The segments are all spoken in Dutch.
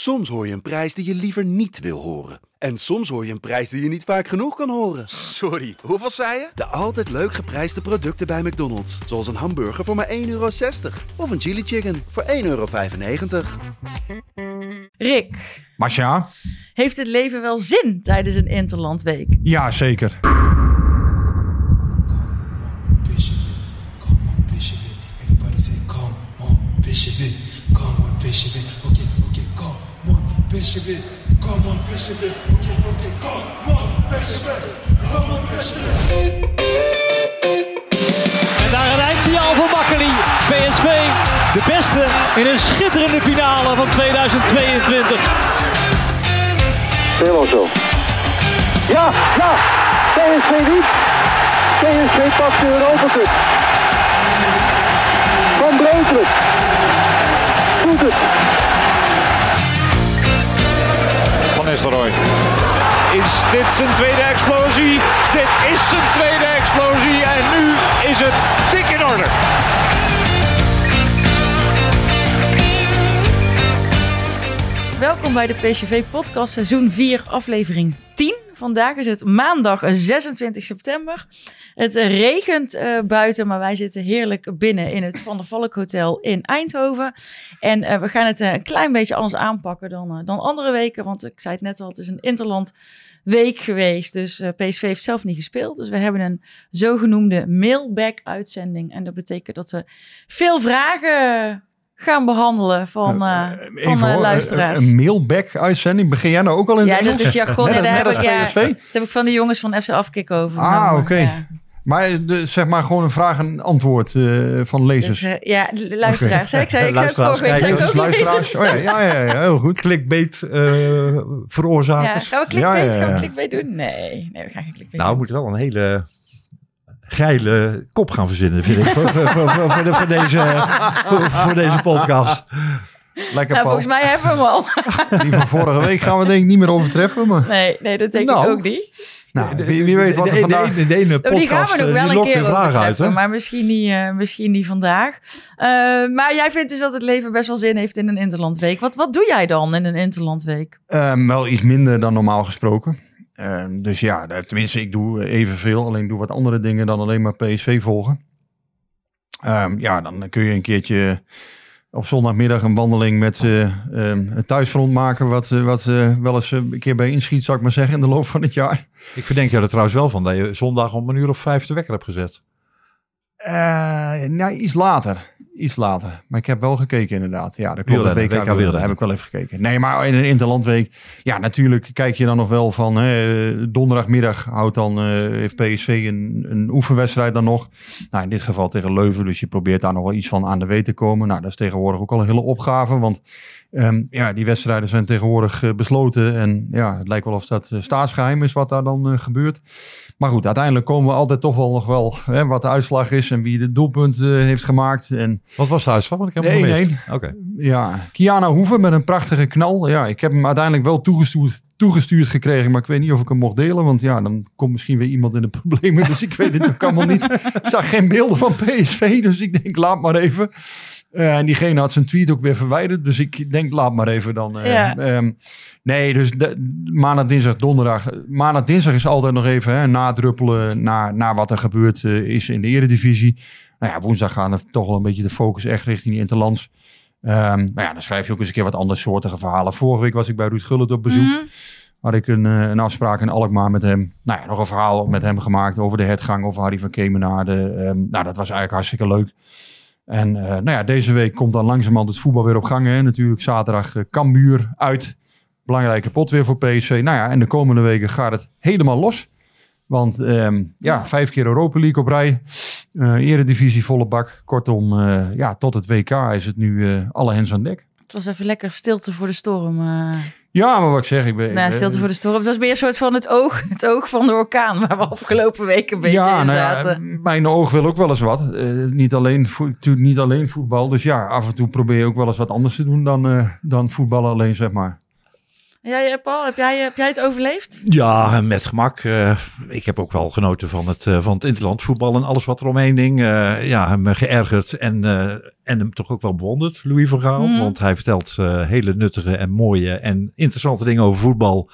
Soms hoor je een prijs die je liever niet wil horen. En soms hoor je een prijs die je niet vaak genoeg kan horen. Sorry, hoeveel zei je? De altijd leuk geprijsde producten bij McDonald's. Zoals een hamburger voor maar 1,60 euro. Of een chili chicken voor 1,95 euro. Rick, Masha? heeft het leven wel zin tijdens een Interlandweek? Ja, zeker. Come on, come on, Bishop. Come on, Bishop. Okay, okay, come on, Bishop. Come on, Bishop. En daar een eindsignaal voor Makkeli. PSV, de beste in een schitterende finale van 2022. Helemaal zo. Ja, ja. PSV niet. PSV pakt de Europa Cup. Van Breukelen. Doet het. Is dit zijn tweede explosie? Dit is zijn tweede explosie en nu is het dik in orde. Welkom bij de PSV Podcast seizoen 4 aflevering 10. Vandaag is het maandag 26 september. Het regent eh, buiten, maar wij zitten heerlijk binnen in het Van der Valk Hotel in Eindhoven. En eh, we gaan het eh, een klein beetje anders aanpakken dan, eh, dan andere weken. Want ik zei het net al, het is een Interland week geweest. Dus eh, PSV heeft zelf niet gespeeld. Dus we hebben een zogenoemde mailback uitzending. En dat betekent dat we veel vragen gaan behandelen van, eh, van Even eh, hoor, luisteraars. Een, een mailback-uitzending. Begin jij nou ook al in Ja, het dat is jargon. Net, en daar net heb als ik, ja, dat heb ik van de jongens van FC Afkik over. Ah, oké. Maar de, zeg maar gewoon een vraag en antwoord eh, van lezers. Dus, eh, ja, de luisteraars. hè? Ik zei, ik zei ook vorige week luisteraars. Oh, ja, ja, ja, ja, heel goed. Clickbait eh Ja, veroorzakers. gaan we clickbait, Ja, ja, ja. gaan we clickbait doen? Nee, nee, we gaan geen clickbait Nou, we moeten wel een hele geile kop gaan verzinnen, vind ik, voor, voor, voor, voor, de- voor deze, voor, voor deze podcast. Lekker Nou, Paul. volgens mij hebben we hem al. Die van vorige week gaan we denk ik niet meer overtreffen. Maar Nee, nee, dat denk Nou, ik ook niet. nou, wie, wie weet wat er de, vandaag... De, de, de ene Oh, die gaan podcast we nog eh, wel een keer uit, maar misschien niet, eh, misschien niet vandaag. Eh, maar jij vindt dus dat het leven best wel zin heeft in een Interlandweek. Wat, wat doe jij dan in een Interlandweek? Ehm, wel iets minder dan normaal gesproken. Ehm, dus ja, eh, tenminste, ik doe evenveel. Alleen doe wat andere dingen dan alleen maar PSV volgen. Ehm, ja, dan kun je een keertje op zondagmiddag een wandeling met eh, ehm, het thuisfront maken. Wat, eh, wat eh, wel eens eh, een keer bij inschiet, zou ik maar zeggen, in de loop van het jaar. Ik verdenk je er trouwens wel van dat je zondag om een uur of vijf de wekker hebt gezet. Eh nou, iets later. Iets later. Maar ik heb wel gekeken inderdaad. Ja, dat klopt. WK, WK wielrennen. heb ik wel even gekeken. Nee, maar in een interlandweek. Ja, natuurlijk kijk je dan nog wel van... Hè, donderdagmiddag houdt dan, eh, heeft PSV een, een oefenwedstrijd dan nog. Nou, in dit geval tegen Leuven. Dus je probeert daar nog wel iets van aan de weet te komen. Nou, dat is tegenwoordig ook al een hele opgave. Want ehm, ja, die wedstrijden zijn tegenwoordig eh, besloten. En ja, het lijkt wel of dat eh, staatsgeheim is wat daar dan eh, gebeurt. Maar goed, uiteindelijk komen we altijd toch wel nog wel hè, wat de uitslag is en wie de doelpunt heeft gemaakt. En Wat was de uitslag? Want ik heb hem gemist. Oké. ja, Kiana Hoeven met een prachtige knal. Ja, ik heb hem uiteindelijk wel toegestuurd, toegestuurd gekregen, maar ik weet niet of ik hem mocht delen. Want ja, dan komt misschien weer iemand in de problemen. Dus ik weet het ook allemaal niet. Ik zag geen beelden van PSV, dus ik denk laat maar even. Eh, en diegene had zijn tweet ook weer verwijderd. Dus ik denk, laat maar even dan. Ja. ehm, nee, dus de, maandag, dinsdag, donderdag. Maandag, dinsdag is altijd nog even hè, nadruppelen naar, naar wat er gebeurd eh, is in de eredivisie. Nou ja, woensdag gaan er toch wel een beetje de focus echt richting Interlands. Ehm nou ja, dan schrijf je ook eens een keer wat andere soortige verhalen. Vorige week was ik bij Ruud Gullit op bezoek. Mhm. Had ik een, een afspraak in Alkmaar met hem. Nou ja, nog een verhaal met hem gemaakt over de hertgang over Harry van Kemenade. Ehm nou, dat was eigenlijk hartstikke leuk. En eh, nou ja, deze week komt dan langzamerhand het voetbal weer op gang. Hè. Natuurlijk zaterdag uh, Cambuur uit. Belangrijke pot weer voor PSV. Nou ja, en de komende weken gaat het helemaal los. Want ehm, ja, vijf keer Europa League op rij. Eh eredivisie volle bak. Kortom, ja, tot het WK is het nu alle hens aan dek. Het was even lekker stilte voor de storm. eh. Ja, maar wat ik zeg, ik ben... nou, stilte voor de storm. Het was meer een soort van het oog, het oog van de orkaan, waar we afgelopen weken een beetje ja, in nou ja, zaten. mijn oog wil ook wel eens wat. Eh, niet, alleen niet alleen voetbal. Dus ja, af en toe probeer je ook wel eens wat anders te doen dan, eh, dan voetballen alleen, zeg maar. Jij, eh, Paul, heb jij, heb jij het overleefd? Ja, met gemak. Eh, ik heb ook wel genoten van het, eh, van het interlandvoetbal en alles wat er omheen hing. Eh, ja, me geërgerd en, eh, en hem toch ook wel bewonderd, Louis van Gaal. Mhm. Want hij vertelt eh, hele nuttige en mooie en interessante dingen over voetbal.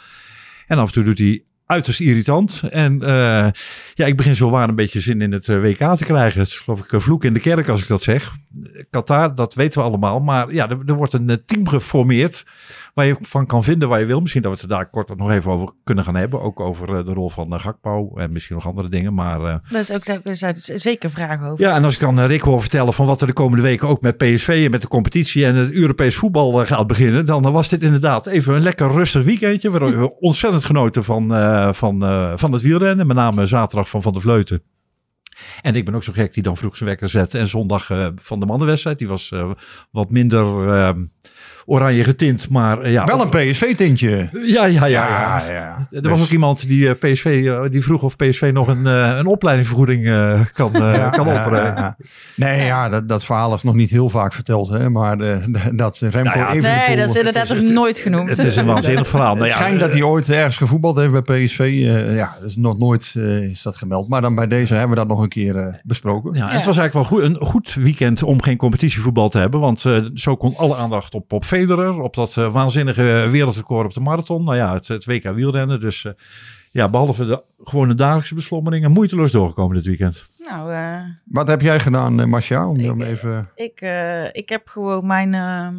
En af en toe doet hij uiterst irritant. En eh, ja, ik begin zo waar een beetje zin in het eh, WK te krijgen. Het is geloof ik een vloek in de kerk als ik dat zeg. Qatar, dat weten we allemaal. Maar ja, er, er wordt een eh, team geformeerd waar je van kan vinden waar je wil. Misschien dat we het er daar kort nog even over kunnen gaan hebben. Ook over eh, de rol van uh, Gakpo en misschien nog andere dingen. Maar uh, Dat is ook daar zijn zeker vragen over. ja, en als ik dan Rick hoor vertellen van wat er de komende weken ook met PSV en met de competitie en het Europees voetbal gaat beginnen. Dan was dit inderdaad even een lekker rustig weekendje. We hebben ontzettend genoten van, van, van het wielrennen. Met name zaterdag van Van der Vleuten. En ik ben ook zo gek die dan vroeg zijn wekker zet. En zondag uh, van de mannenwedstrijd. Die was uh, wat minder uh, oranje getint. Maar ja, wel een PSV-tintje. Ja, ja, ja. ja. ja, ja. Er dus... was ook iemand die uh, PSV die vroeg of PSV nog een, uh, een opleidingsvergoeding uh, kan, ja, kan opperen. Nee, ja, dat, dat verhaal is nog niet heel vaak verteld. Hè? Maar dat Remco nou even. Nee, dat is inderdaad nog nooit genoemd. Het is een waanzinnig verhaal. Het schijnt dat hij ooit ergens gevoetbald heeft bij PSV. ja, dat is nog nooit is dat gemeld. Maar dan bij deze hebben we dat nog een keer besproken. Ja, en het was eigenlijk wel goed, een goed weekend om geen competitievoetbal te hebben. Want zo kon alle aandacht op, op Federer, op dat uh, waanzinnige wereldrecord op de marathon. Nou ja, het, het WK wielrennen. Dus uh, ja, behalve de gewone dagelijkse beslommeringen, moeiteloos doorgekomen dit weekend. Nou, uh, Wat heb jij gedaan, uh, Marcia? Om ik, even... ik, ik heb gewoon mijn,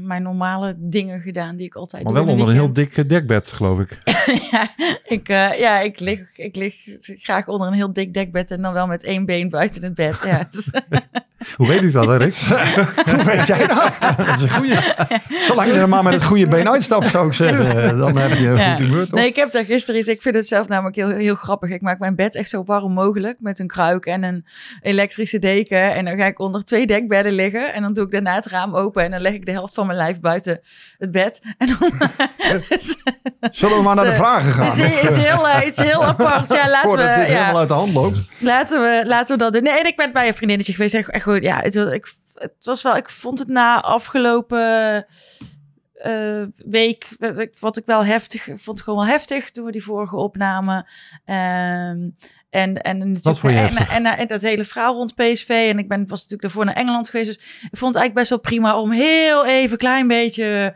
mijn normale dingen gedaan die ik altijd maar doe. Maar wel onder een heel dik dekbed, geloof ik. ja, ik, ja ik, lig, ik lig graag onder een heel dik dekbed en dan wel met één been buiten het bed. Ja, Hoe weet u dat, hè, Rick? Hoe weet jij dat? dat is een goeie. Zolang je er maar met het goede been uitstapt, zou ik zeggen. Dan heb je ja. goed humeur, toch? Nee, ik heb daar gisteren iets... Ik vind het zelf namelijk heel, heel grappig. Ik maak mijn bed echt zo warm mogelijk met een kruik en een elektrische deken. En dan ga ik onder twee dekbedden liggen. En dan doe ik daarna het raam open en dan leg ik de helft van mijn lijf buiten het bed. En dan... Zullen we maar naar de vragen gaan? Het is, is, heel, uh, iets heel apart. Ja, laten Voordat we, dit ja. helemaal uit de hand loopt. Laten we, laten we dat doen. Nee, en ik ben bij een vriendinnetje geweest. Echt goed. Ja, het, ik, het was wel... Ik vond het na afgelopen... Uh, week, wat ik, wat ik wel heftig vond, gewoon wel heftig toen we die vorige opnamen. Um, en, en, en, en, en, dat hele verhaal rond PSV. En ik ben, was natuurlijk daarvoor naar Engeland geweest. Dus ik vond het eigenlijk best wel prima om heel even klein beetje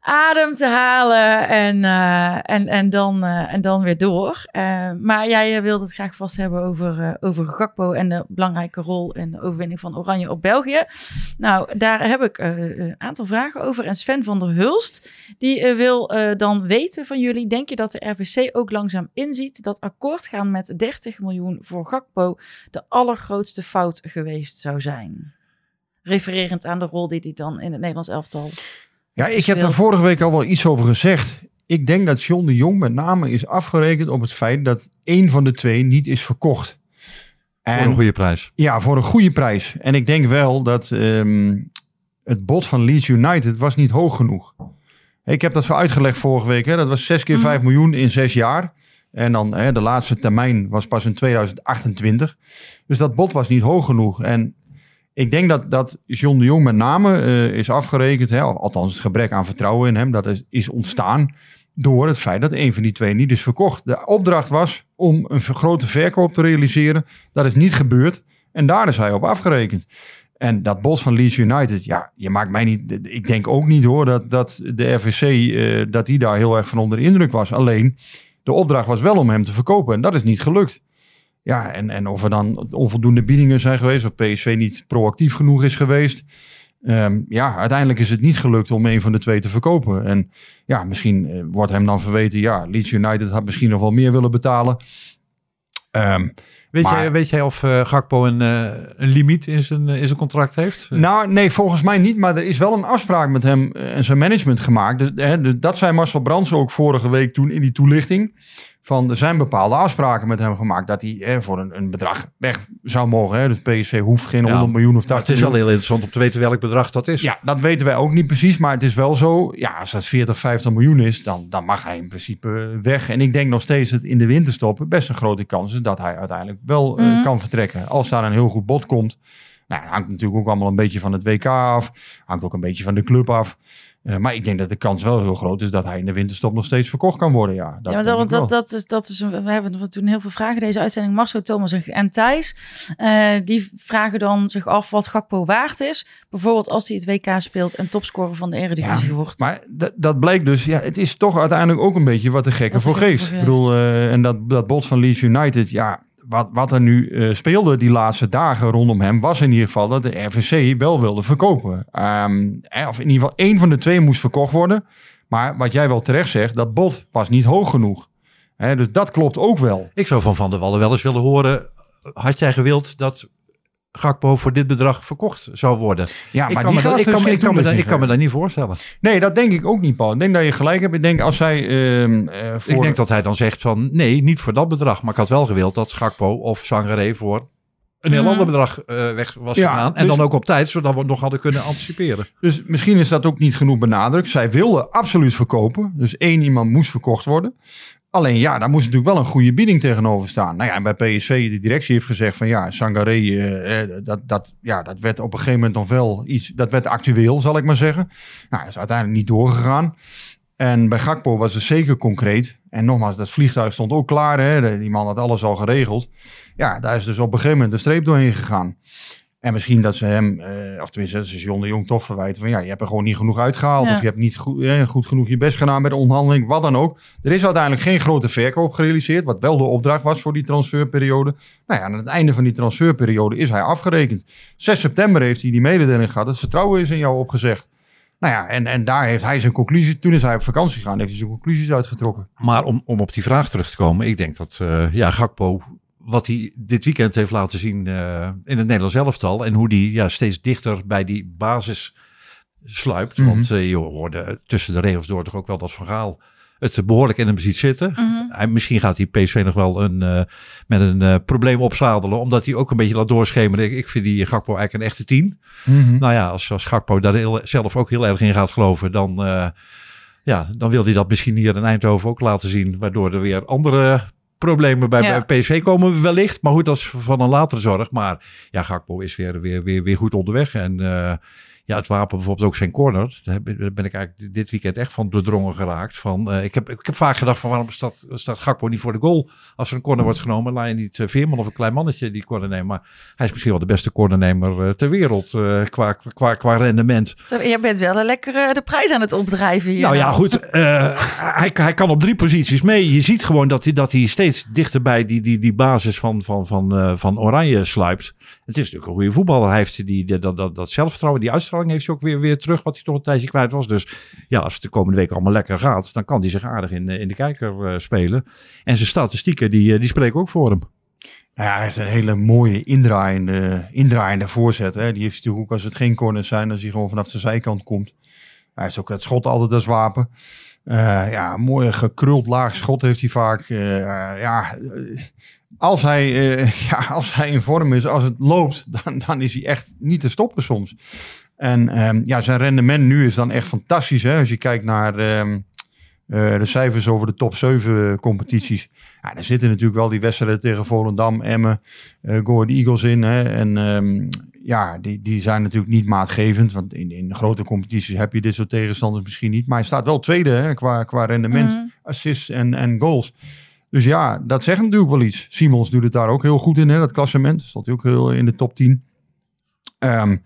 adem te halen en, uh, en, en, dan, uh, en dan weer door. Uh, maar jij wilde het graag vast hebben over, over Gakpo en de belangrijke rol in de overwinning van Oranje op België. Nou, daar heb ik een aantal vragen over. En Sven van der Hulst, die wil dan weten van jullie, denk je dat de RVC ook langzaam inziet dat akkoord gaan met 30 miljoen voor Gakpo de allergrootste fout geweest zou zijn? Refererend aan de rol die hij dan in het Nederlands elftal ja, ik heb daar vorige week al wel iets over gezegd. Ik denk dat John de Jong met name is afgerekend op het feit dat één van de twee niet is verkocht. En, voor een goede prijs. Ja, voor een goede prijs. En ik denk wel dat um, het bod van Leeds United was niet hoog genoeg. Ik heb dat zo uitgelegd vorige week. Hè. Dat was 6 keer 5 mm. miljoen in 6 jaar. En dan hè, de laatste termijn was pas in 2028. Dus dat bod was niet hoog genoeg. En ik denk dat, dat John de Jong met name uh, is afgerekend, hè, althans het gebrek aan vertrouwen in hem, dat is, is ontstaan door het feit dat een van die twee niet is verkocht. De opdracht was om een grote verkoop te realiseren. Dat is niet gebeurd en daar is hij op afgerekend. En dat bod van Leeds United, ja, je maakt mij niet. Ik denk ook niet hoor dat, dat de RVC uh, dat daar heel erg van onder de indruk was. Alleen de opdracht was wel om hem te verkopen en dat is niet gelukt. Ja, en, en of er dan onvoldoende biedingen zijn geweest, of PSV niet proactief genoeg is geweest. Um, ja, uiteindelijk is het niet gelukt om een van de twee te verkopen. En ja, misschien uh, wordt hem dan verweten, ja, Leeds United had misschien nog wel meer willen betalen. Um, Weet, maar, jij, weet jij of uh, Gakpo een, uh, een limiet in zijn, in zijn contract heeft? Nou, nee, volgens mij niet. Maar er is wel een afspraak met hem en zijn management gemaakt. Dus, hè, dat zei Marcel Brands ook vorige week toen in die toelichting. Van er zijn bepaalde afspraken met hem gemaakt dat hij hè, voor een, een bedrag weg zou mogen. Hè. Dus PSV hoeft geen 100 ja, miljoen of 80 Het is wel heel interessant om te weten welk bedrag dat is. Ja, dat weten wij ook niet precies. Maar het is wel zo, ja, als dat 40, 50 miljoen is, dan, dan mag hij in principe weg. En ik denk nog steeds dat in de winterstop best een grote kans is dat hij uiteindelijk wel mm. uh, kan vertrekken. Als daar een heel goed bod komt. Nou, dat hangt natuurlijk ook allemaal een beetje van het WK af. Hangt ook een beetje van de club af. Eh, maar ik denk dat de kans wel heel groot is dat hij in de winterstop nog steeds verkocht kan worden. Ja, dat ja, denk dat, dat, dat, is, dat is, een- we hebben toen heel veel vragen deze uitzending. Marcel, Thomas en- Thijs, eh, die vragen dan zich af wat Gakpo waard is. Bijvoorbeeld als hij het WK speelt en topscorer van de Eredivisie Ja, wordt. Maar dat, dat blijkt dus, ja, het is toch uiteindelijk ook een beetje wat de gekke Wat de voor geeft. Ik bedoel, eh, en dat, dat bot van Leeds United, ja, wat, wat er nu eh, speelde die laatste dagen rondom hem, was in ieder geval dat de RVC wel wilde verkopen. Ehm, eh, of in ieder geval één van de twee moest verkocht worden. Maar wat jij wel terecht zegt, dat bod was niet hoog genoeg. Dus dat klopt ook wel. Ik zou van Van der Wallen wel eens willen horen. Had jij gewild dat Gakpo voor dit bedrag verkocht zou worden? Ja, ik, maar kan me, dat, ik, kan, me- geen ik, kan me, dat- ik kan me dat niet voorstellen. Nee, dat denk ik ook niet, Paul. Ik denk dat je gelijk hebt. Ik denk als zij ehm, eh, voor... Ik denk dat hij dan zegt van nee, niet voor dat bedrag. Maar ik had wel gewild dat Gakpo of Sangaré voor een heel ander bedrag eh, weg was Ja, gegaan. En dus- dan ook op tijd, zodat we het nog hadden kunnen anticiperen. Dus misschien is dat ook niet genoeg benadrukt. Zij wilden absoluut verkopen. Dus één iemand moest verkocht worden. Alleen ja, daar moest natuurlijk wel een goede bieding tegenover staan. Nou ja, bij PSV, de directie heeft gezegd van ja, Sangaré, eh, eh, dat, dat, ja, dat werd op een gegeven moment nog wel iets, dat werd actueel, zal ik maar zeggen. Nou, is uiteindelijk niet doorgegaan. En bij Gakpo was het zeker concreet. En nogmaals, dat vliegtuig stond ook klaar. Hè? De- Die man had alles al geregeld. Ja, daar is dus op een gegeven moment een streep doorheen gegaan. En misschien dat ze hem, eh, of tenminste, ze John de Jong toch verwijten van ja, je hebt er gewoon niet genoeg uitgehaald. Ja. Of je hebt niet goed, eh, goed genoeg je best gedaan bij de onderhandeling, wat dan ook. Er is uiteindelijk geen grote verkoop gerealiseerd, wat wel de opdracht was voor die transferperiode. Nou ja, aan het einde van die transferperiode is hij afgerekend. 6 september heeft hij die mededeling gehad. Het vertrouwen is in jou opgezegd. Nou ja, en, en daar heeft hij zijn conclusie. Toen is hij op vakantie gegaan, heeft hij zijn conclusies uitgetrokken. Maar om, om op die vraag terug te komen, ik denk dat eh, ja, Gakpo, wat hij dit weekend heeft laten zien eh, in het Nederlands elftal en hoe die ja, steeds dichter bij die basis sluipt. Mhm. Want eh, je hoorde tussen de regels door toch ook wel dat Van Gaal het behoorlijk in hem ziet zitten. Mhm. Hij, misschien gaat hij PSV nog wel een, eh, met een eh, probleem opzadelen, omdat hij ook een beetje laat doorschemeren. Ik, ik vind die Gakpo eigenlijk een echte tien. Nou ja, als, als Gakpo daar heel- zelf ook heel erg in gaat geloven, dan, eh, ja, dan wil hij dat misschien hier in Eindhoven ook laten zien. Waardoor er weer andere problemen bij, Ja. bij PSV komen wellicht. Maar goed, dat is van een latere zorg. Maar ja, Gakpo is weer, weer, weer, weer goed onderweg. En eh, ja, het wapen bijvoorbeeld ook zijn corner. Daar ben ik eigenlijk dit weekend echt van doordrongen geraakt. Van, eh, ik, heb, ik heb vaak gedacht van waarom staat, staat Gakpo niet voor de goal? Als er een corner wordt genomen, laat je niet eh, Veerman of een klein mannetje die corner nemen. Maar hij is misschien wel de beste cornernemer eh, ter wereld qua, qua, qua rendement. Je bent wel een lekker eh, de prijs aan het opdrijven hier. Nou ja, goed. hij, hij kan op drie posities mee. Je ziet gewoon dat hij, dat hij steeds dichter bij die, die, die basis van, van, van, van Oranje sluipt. Het is natuurlijk een goede voetballer. Hij heeft die, die- dat, dat, dat zelfvertrouwen, die uitstraling heeft hij ook weer, weer terug. Wat hij toch een tijdje kwijt was. Dus ja, als het de komende week allemaal lekker gaat. Dan kan hij zich aardig in, eh, in de kijker eh, spelen. En zijn statistieken, die, eh, die spreken ook voor hem. Nou ja, hij heeft een hele mooie indraaiende, indraaiende voorzet. Hè. Die heeft natuurlijk ook als het geen corners zijn, als hij gewoon vanaf de zijkant komt. Hij heeft ook het schot altijd als wapen. Ja, een mooi gekruld laag schot heeft hij vaak. Ja, als hij, ja, als hij in vorm is, als het loopt, dan, dan is hij echt niet te stoppen soms. En ehm, ja, zijn rendement nu is dan echt fantastisch. Hè? Als je kijkt naar ehm, eh, de cijfers over de top 7 competities. Ja, daar zitten natuurlijk wel die wedstrijden tegen Volendam, Emmen, Go Ahead Eagles in. Hè? En ehm, ja, die, die zijn natuurlijk niet maatgevend. Want in, in de grote competities heb je dit soort tegenstanders misschien niet. Maar hij staat wel tweede hè, qua, qua rendement, Mhm. assists en, en goals. Dus ja, dat zegt natuurlijk wel iets. Simons doet het daar ook heel goed in, hè, dat klassement. Stond hij ook heel in de top 10. Ehm,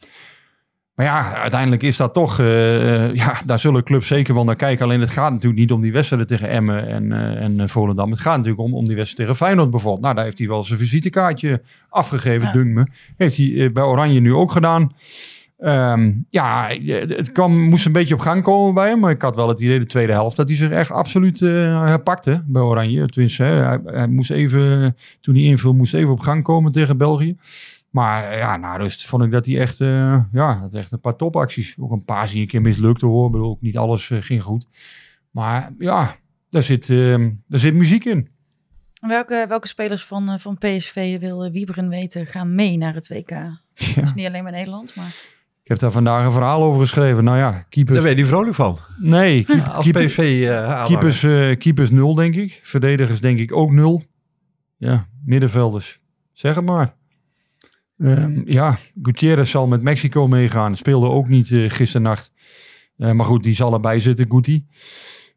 maar ja, uiteindelijk is dat toch... eh, eh, ja, daar zullen clubs zeker wel naar kijken. Alleen het gaat natuurlijk niet om die wedstrijden tegen Emmen en, eh, en Volendam. Het gaat natuurlijk om, om die wedstrijd tegen Feyenoord bijvoorbeeld. Nou, daar heeft hij wel zijn visitekaartje afgegeven, Ja. dunkt me. Heeft hij bij Oranje nu ook gedaan. Ehm, ja, het kwam, moest een beetje op gang komen bij hem. Maar ik had wel het idee de tweede helft dat hij zich echt absoluut herpakte bij Oranje. Tenminste, hè, hij, hij moest even, toen hij invul, moest even op gang komen tegen België. Maar eh, ja, nou, dus vond ik dat hij echt, eh, ja, had echt een paar topacties. Ook een paar die een keer mislukte hoor. Ik bedoel, ook niet alles eh, ging goed. Maar ja, daar zit, eh, daar zit muziek in. Welke, welke spelers van, eh, van PSV wil Wieberen weten gaan mee naar het WK? Dus niet alleen maar Nederland, maar... Ik heb daar vandaag een verhaal over geschreven. Nou ja, keepers... Daar ben je niet vrolijk van. Nee, keep- Als keeper- PSV eh keepers, keepers nul, denk ik. Verdedigers denk ik ook nul. Ja, middenvelders. Zeg het maar. Ehm, ja, Gutierrez zal met Mexico meegaan. Speelde ook niet eh gisternacht. Eh, maar goed, die zal erbij zitten, Guti.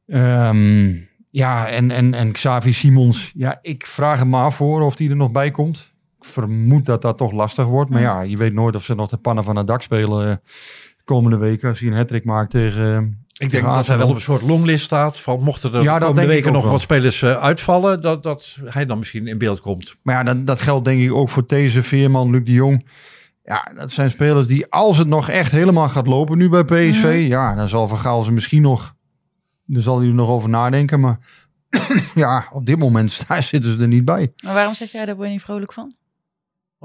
Ehm, ja, en, en, en Xavi Simons. Ja, ik vraag hem maar voor of die er nog bij komt. Ik vermoed dat dat toch lastig wordt. Maar ja, je weet nooit of ze nog de pannen van het dak spelen eh, komende weken. Als hij een hat maakt tegen... Ik denk dat hij wel op een soort longlist staat. Van mochten er Ja, de komende weken nog wel. wat spelers eh, uitvallen, dat, dat hij dan misschien in beeld komt. Maar ja, dat, dat geldt denk ik ook voor These, Veerman, Luc de Jong. Ja, dat zijn spelers die, als het nog echt helemaal gaat lopen nu bij PSV, ja, dan zal Van Gaal ze misschien nog, dan zal hij er nog over nadenken. Maar ja, op dit moment daar zitten ze er niet bij. Maar waarom zeg jij daar ben je niet vrolijk van?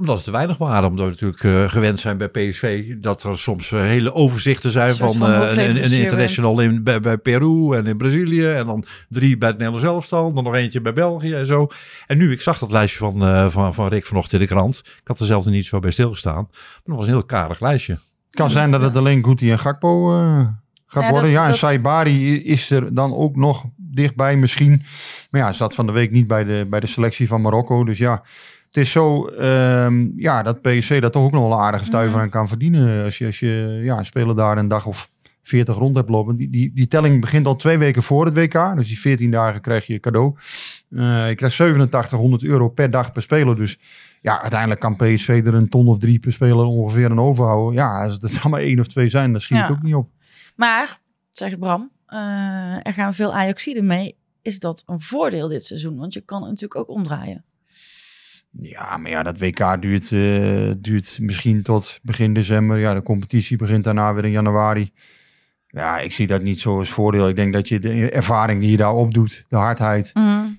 Omdat het te weinig waren. Omdat we natuurlijk eh, gewend zijn bij PSV dat er soms eh, hele overzichten zijn van, van eh, een, een international in, bij, bij Peru en in Brazilië. En dan drie bij het Nederlands elftal. Dan nog eentje bij België en zo. En nu, ik zag dat lijstje van, eh, van, van Rick vanochtend in de krant. Ik had er zelf niet zo bij stilgestaan. Maar dat was een heel karig lijstje. Het kan zijn dat het alleen Guti en Gakpo eh, gaat Ja, worden. dat- ja, en dat- Saibari is er dan ook nog dichtbij misschien. Maar ja, zat van de week niet bij de, bij de selectie van Marokko. Dus ja, het is zo ehm, ja, dat PSV daar toch ook nog wel een aardige stuiver Mhm. aan kan verdienen. Als je, als je ja, een speler daar een dag of 40 rond hebt lopen. Die, die, die telling begint al twee weken voor het WK. Dus die 14 dagen krijg je cadeau. Eh, je krijgt 8700 euro per dag per speler. Dus ja, uiteindelijk kan PSV er een ton of drie per speler ongeveer aan overhouden. Ja, als het er maar één of twee zijn, dan schiet het ook niet op. Maar, zegt Bram, eh, er gaan veel Ajaxiden mee. Is dat een voordeel dit seizoen? Want je kan het natuurlijk ook omdraaien. Ja, maar ja, dat WK duurt, eh, duurt misschien tot begin december. Ja, de competitie begint daarna weer in januari. Ja, ik zie dat niet zo als voordeel. Ik denk dat je de ervaring die je daar opdoet, de hardheid,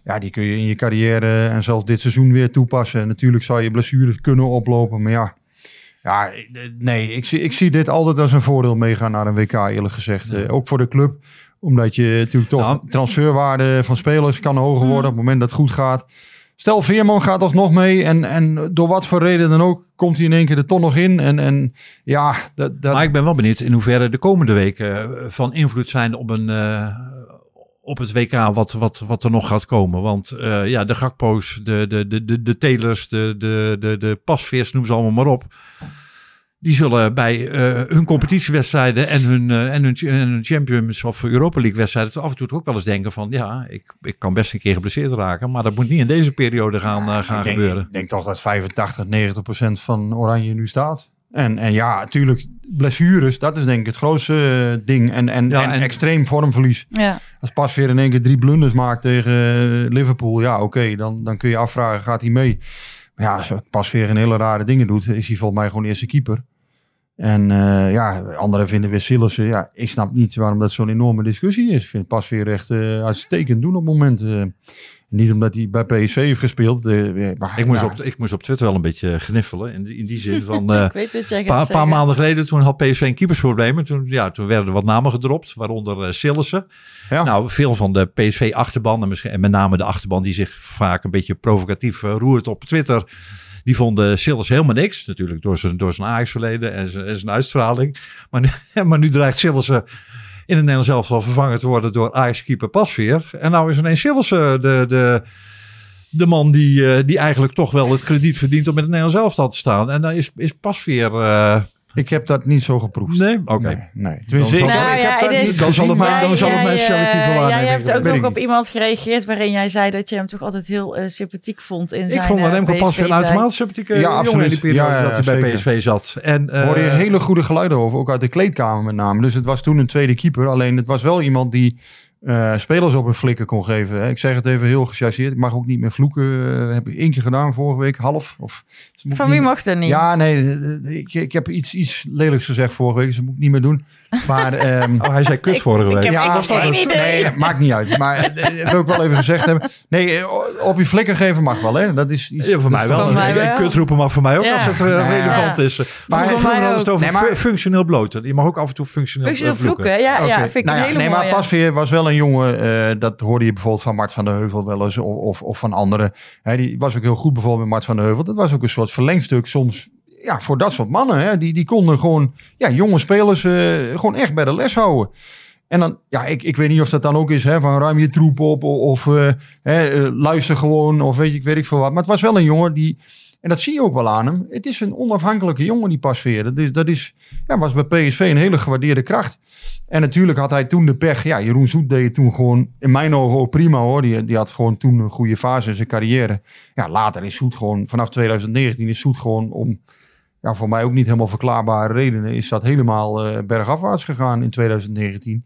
ja, die kun je in je carrière en zelfs dit seizoen weer toepassen. Natuurlijk zou je blessures kunnen oplopen, maar ja. Ja, nee, ik zie, ik zie dit altijd als een voordeel meegaan naar een WK, eerlijk gezegd. Eh, ook voor de club, omdat je natuurlijk toch Nou. transferwaarde van spelers kan hoger Mm. worden op het moment dat het goed gaat. Stel, Veerman gaat alsnog mee en, en door wat voor reden dan ook komt hij in één keer er toch nog in. En, en ja, dat, dat, Maar ik ben wel benieuwd in hoeverre de komende weken eh, van invloed zijn op, een, eh, op het WK wat, wat, wat er nog gaat komen. Want eh, ja, de Gakpo's, de, de, de, de, de Taylors, de, de, de, de Pasveers, noem ze allemaal maar op. Die zullen bij eh, hun competitiewedstrijden en hun, eh, en, hun, en hun Champions of Europa League wedstrijden af en toe ook wel eens denken van ja, ik, ik kan best een keer geblesseerd raken. Maar dat moet niet in deze periode gaan, eh, gaan ik denk, gebeuren. Ik denk toch dat 85, 90 procent van Oranje nu staat. En, en ja, natuurlijk, blessures, dat is denk ik het grootste ding. En, en, Ja, en, en- extreem vormverlies. Ja. Als pas weer in één keer drie blunders maakt tegen Liverpool, ja oké, dan, dan kun je afvragen, gaat hij mee? Maar ja, als pas weer een hele rare dingen doet, is hij volgens mij gewoon eerste keeper. En eh, ja, anderen vinden weer Sillissen. Ja, ik snap niet waarom dat zo'n enorme discussie is. Ik vind pas weer echt eh uitstekend doen op het moment. eh. niet omdat hij bij PSV heeft gespeeld. eh, maar, Ik moest, ja, op, ik moest op Twitter wel een beetje gniffelen. In, die- in die zin van. eh, Een paar, maanden geleden, toen had PSV een keepersprobleem. Toen, ja, toen werden er wat namen gedropt, waaronder uh, Sillissen. Ja. Nou, veel van de PSV-achterban, en, misschien- en met name de achterban die zich vaak een beetje provocatief eh, roert op Twitter. Die vonden Sillissen helemaal niks. Natuurlijk door zijn, door zijn Ajax-verleden en zijn, zijn uitstraling. Maar nu, maar nu dreigt Sillissen in het Nederlands elftal vervangen te worden door Ajax-keeper Pasveer. En nou is ineens Sillissen de... de de man die, eh, die eigenlijk toch wel het krediet verdient om in het Nederlands elftal te staan. En dan is, is Pasveer... eh, Ik heb dat niet zo geproefd. Nee? Oké. Nee, nee. Tenminste, zal- ik, Nou ik ja, heb dat het niet dan zal het dan zal mijn jij, selectieve eh, waarneming Jij hebt ook nog ik op iemand gereageerd waarin jij zei dat je hem toch altijd heel eh, sympathiek vond in Ik zijn vond eh, Remco Pasveer een automatisch sympathieke Ja, jongen in absoluut. die periode Ja, ja, dat hij bij. PSV zat. En, eh, hoorde je hele goede geluiden over, ook uit de kleedkamer met name. Dus het was toen een tweede keeper. Alleen het was wel iemand die eh, spelers op een flikker kon geven. hè. Ik zeg het even heel gechargeerd. Ik mag ook niet meer vloeken. Eh, heb ik één keer gedaan vorige week, half. Of, dus Van wie mocht er niet? Ja, nee, d- ik, ik heb iets, iets lelijks gezegd vorige week, dus dat moet ik niet meer doen. Maar ehm, Oh, hij zei kut Ik- vorige ik week. heb- ja, was toch maar- geen idee. Nee, dat maakt niet uit. Maar eh, dat wil ik wel even gezegd hebben. Nee, eh, op je flikker geven mag wel, hè? Dat is iets. Ja, voor dat mij wel. toch Van mij En wel. Kut roepen mag voor mij ook Ja. als het eh, Ja. relevant is. Maar voor mij het over Nee, maar- fu- functioneel bloten. Je mag ook af en toe functioneel, Functioneel eh, vloeken. vloeken, ja, ja, vind ik Nou een ja, hele nee, mooie. maar Pasveer was wel een jongen, eh, dat hoorde je bijvoorbeeld van Mart van der Heuvel wel eens, of, of, of van anderen. Hè, die was ook heel goed bijvoorbeeld met Mart van der Heuvel. Dat was ook een soort verlengstuk soms ja, voor dat soort mannen. Hè. Die, die konden gewoon ja, jonge spelers eh, gewoon echt bij de les houden. En dan, ja, ik, ik weet niet of dat dan ook is hè, van ruim je troep op of, eh, hè, eh, luister gewoon of weet, ik, weet ik veel wat. Maar het was wel een jongen die En dat zie je ook wel aan hem. Het is een onafhankelijke jongen, die Pasveer. Dus dat is, ja, was bij PSV een hele gewaardeerde kracht. En natuurlijk had hij toen de pech. Ja, Jeroen Zoet deed toen gewoon, in mijn ogen ook prima hoor. Die, die had gewoon toen een goede fase in zijn carrière. Ja, later is Zoet gewoon, vanaf 2019 is Zoet gewoon om, ja, voor mij ook niet helemaal verklaarbare redenen, is dat helemaal eh, bergafwaarts gegaan in 2019.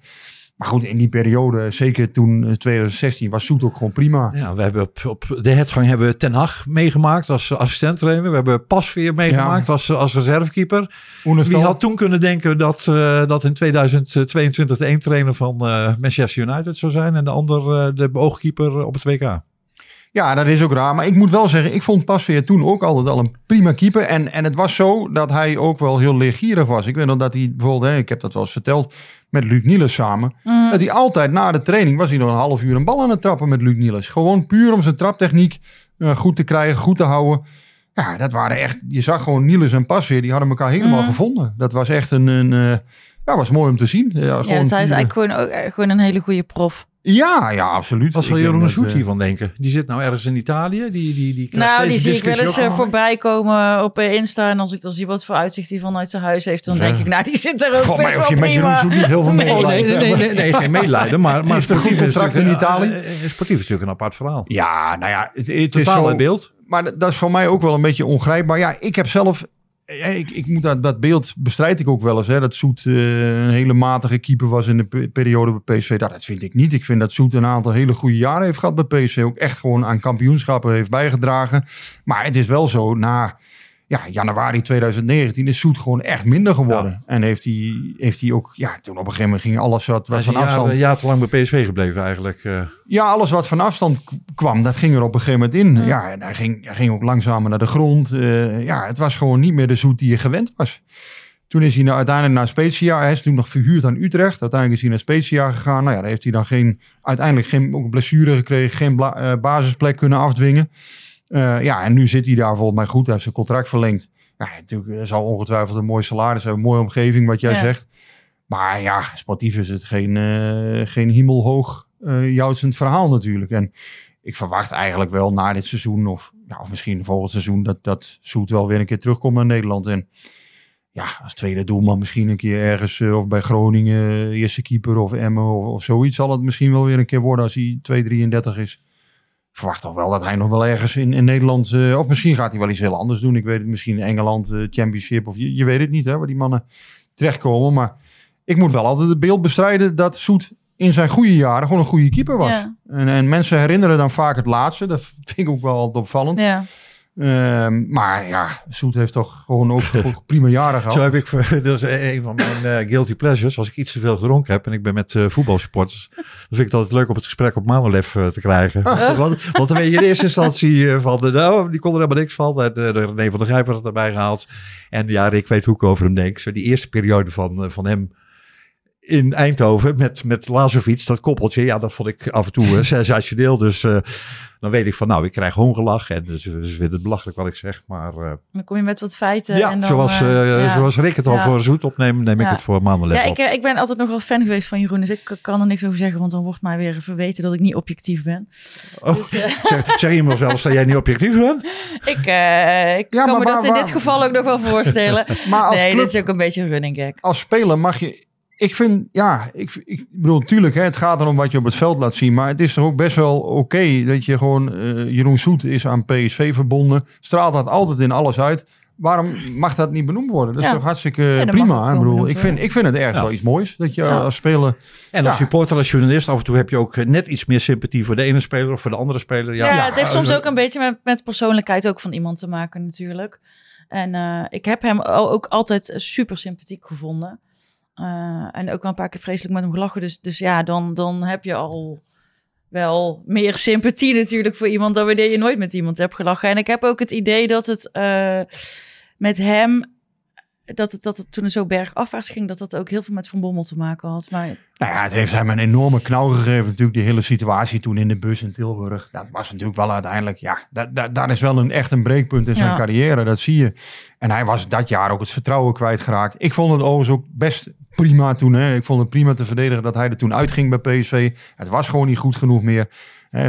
Maar goed, in die periode, zeker toen eh, 2016, was Zoet ook gewoon prima. Ja, we hebben op, op de hertgang hebben we Ten Hag meegemaakt als assistent-trainer. We hebben Pasveer meegemaakt als, als reservekeeper. Wie had toen kunnen denken dat, eh, dat in 2022 de een trainer van eh, Manchester United zou zijn en de ander eh, de oogkeeper op het WK? Ja, dat is ook raar. Maar ik moet wel zeggen, ik vond Pasveer toen ook altijd al een prima keeper. En, en het was zo dat hij ook wel heel leergierig was. Ik weet nog dat hij bijvoorbeeld, hè, ik heb dat wel eens verteld, met Luc Niels samen. Mm. Dat hij altijd na de training was hij nog een half uur een bal aan het trappen met Luc Niels. Gewoon puur om zijn traptechniek eh, goed te krijgen, goed te houden. Ja, dat waren echt, je zag gewoon Niels en Pasveer, die hadden elkaar helemaal Mm. gevonden. Dat was echt een, een eh, ja, was mooi om te zien. Ja, Ja, gewoon dus hij is eigenlijk gewoon, eh, gewoon een hele goede prof. ja, ja, absoluut. Wat zal Jeroen Zoet eh, hiervan denken? Die zit nou ergens in Italië. Die, die, die Nou, die deze zie ik wel eens eh, voorbij komen op eh, Insta. En als ik dan zie wat voor uitzicht hij vanuit zijn huis heeft, dan denk ik, nou, die zit er ook Volgens mij best hoef je wel met Jeroen. Zoet niet heel veel Nee. Nee, medelijden nee, nee, geen medelijden. Maar, maar heeft een goed sportief contract in Italië. Sportief is natuurlijk een apart verhaal. Ja, nou ja, het, het is Totaal zo... in beeld. Maar dat- dat is voor mij ook wel een beetje ongrijpbaar. Ja, ik heb zelf... Ik, ik moet dat, dat beeld bestrijd ik ook wel eens. Hè, dat Soet eh, een hele matige keeper was in de pe- periode bij PSV. Dat, dat vind ik niet. Ik vind dat Soet een aantal hele goede jaren heeft gehad bij PSV. Ook echt gewoon aan kampioenschappen heeft bijgedragen. Maar het is wel zo, na ja, januari 2019 is Soet gewoon echt minder geworden. En heeft hij, heeft hij ook... Ja, toen op een gegeven moment ging alles wat, is van afstand... een jaar te lang bij PSV gebleven eigenlijk. eh. Ja, alles wat van afstand kwam, dat ging er op een gegeven moment in. Ja, en hij ging, hij ging ook langzamer naar de grond. Eh, ja, het was gewoon niet meer de zoet die je gewend was. Toen is hij nou uiteindelijk naar Spezia. Hij is toen nog verhuurd aan Utrecht. Uiteindelijk is hij naar Spezia gegaan. Nou ja, daar heeft hij dan geen, uiteindelijk geen ook blessure gekregen. Geen bla- eh, basisplek kunnen afdwingen. Eh, ja, en nu zit hij daar volgens mij goed. Hij heeft zijn contract verlengd. Ja, natuurlijk eh, zal ongetwijfeld een mooi salaris hebben. Een mooie omgeving, wat jij Ja. zegt. Maar ja, sportief is het geen, eh geen hemelhoog joutsend verhaal natuurlijk. En ik verwacht eigenlijk wel na dit seizoen, of, ja, of misschien volgend seizoen, dat, dat Soet wel weer een keer terugkomt naar Nederland. En ja, als tweede doelman misschien een keer ergens, of bij Groningen, eerste keeper of Emmen of, of zoiets, zal het misschien wel weer een keer worden als hij 2,33 is. Verwacht toch wel dat hij nog wel ergens in, in Nederland, eh, of misschien gaat hij wel iets heel anders doen. Ik weet het, misschien Engeland, eh, Championship, of je, je weet het niet, hè, waar die mannen terechtkomen. Maar ik moet wel altijd het beeld bestrijden dat Soet in zijn goede jaren gewoon een goede keeper was. Ja. En, en mensen herinneren dan vaak het laatste. Dat vind ik ook wel altijd opvallend. Ja. Ehm, maar ja, Soet heeft toch gewoon ook prima jaren gehad. Zo heb ik, dat is een van mijn eh, guilty pleasures. Als ik iets te veel gedronken heb en ik ben met eh, voetbalsupporters, dan vind ik het altijd leuk om het gesprek op Manolef eh, te krijgen. want, want dan weet je in eerste instantie van, de, nou, die kon er helemaal niks van. En, de René van der Grijp had het erbij gehaald. En ja, ik weet hoe ik over hem denk. Zo die eerste periode van, van hem in Eindhoven met, met Lazovic, dat koppeltje, ja, dat vond ik af en toe eh, sensationeel. Dus eh, dan weet ik van, nou, ik krijg hongerlach. En dus, ze vinden het belachelijk wat ik zeg, maar... eh, Dan kom je met wat feiten. ja, en dan, zoals, ja. zoals Rick het al Ja. voor zoet opneemt, neem ik Ja. het voor Manolef Ja, ik, ik ben altijd nogal fan geweest van Jeroen. Dus ik kan er niks over zeggen, want dan wordt mij weer verweten dat ik niet objectief ben. Oh, Dus, eh, zeg, zeg iemand wel eens dat jij niet objectief bent? ik eh, ik Ja, kan maar me waar- dat in waar- dit geval ook nog wel voorstellen. Maar als nee, club- dit is ook een beetje een running gag. als speler mag je. Ik vind, ja, ik, ik bedoel, tuurlijk, hè, het gaat erom wat je op het veld laat zien. Maar het is toch ook best wel oké dat je gewoon. eh, Jeroen Soet is aan PSV verbonden. Straalt dat altijd in alles uit. Waarom mag dat niet benoemd worden? Dat is Ja. toch hartstikke prima. Ik, bedoel, ik, vind, ik vind het ergens Ja. wel iets moois. Dat je Ja. als speler. En als Ja. supporter, als journalist, af en toe heb je ook eh, net iets meer sympathie voor de ene speler of voor de andere speler. Ja, Ja, het heeft soms ook een beetje met, met persoonlijkheid ook van iemand te maken natuurlijk. En eh, ik heb hem ook altijd super sympathiek gevonden. Eh, en ook wel een paar keer vreselijk met hem gelachen. Dus, dus ja, dan, dan heb je al wel meer sympathie natuurlijk voor iemand dan wanneer je nooit met iemand hebt gelachen. En ik heb ook het idee dat het eh, met hem, dat het, dat het toen het zo bergafwaarts ging, dat dat ook heel veel met Van Bommel te maken had. Maar Nou ja, het heeft hem een enorme knauw gegeven. Natuurlijk, die hele situatie toen in de bus in Tilburg. Dat was natuurlijk wel uiteindelijk, ja, dat, dat, daar is wel een echt een breekpunt in zijn Ja. carrière. Dat zie je. En hij was dat jaar ook het vertrouwen kwijtgeraakt. Ik vond het overigens ook best prima toen. Hè. Ik vond het prima te verdedigen dat hij er toen uitging bij PSV. Het was gewoon niet goed genoeg meer.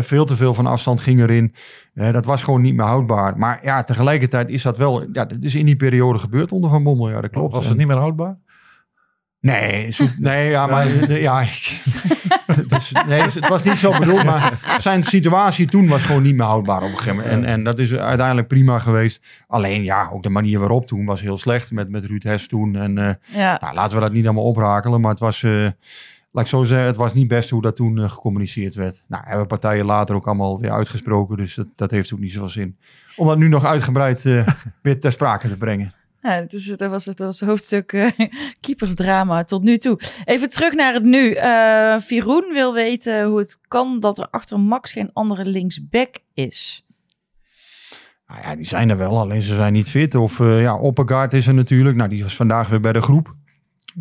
Veel te veel van afstand ging erin. Dat was gewoon niet meer houdbaar. Maar ja, tegelijkertijd is dat wel... Ja, dat is in die periode gebeurd onder Van Bommel. Ja, dat klopt. Was En- het niet meer houdbaar? Nee, zo- nee, ja, maar ja, ik- is, nee, het was niet zo bedoeld, maar zijn situatie toen was gewoon niet meer houdbaar op een gegeven moment. En, en dat is uiteindelijk prima geweest. Alleen ja, ook de manier waarop toen was heel slecht met, met Ruud Hess toen. En eh, Ja. nou, laten we dat niet allemaal oprakelen, maar het was, eh, laat ik zo zeggen, het was niet best hoe dat toen eh, gecommuniceerd werd. Nou, hebben partijen later ook allemaal weer uitgesproken, dus dat, dat heeft ook niet zoveel zin. Om dat nu nog uitgebreid eh, weer ter sprake te brengen. Ja, is, dat, was, het was het hoofdstuk eh, keepersdrama tot nu toe. Even terug naar het nu. Eh Viroen wil weten hoe het kan dat er achter Max geen andere linksback is. Nou ja, die zijn er wel, alleen ze zijn niet fit. Of eh ja, Oppegaard is er natuurlijk. Nou, die was vandaag weer bij de groep.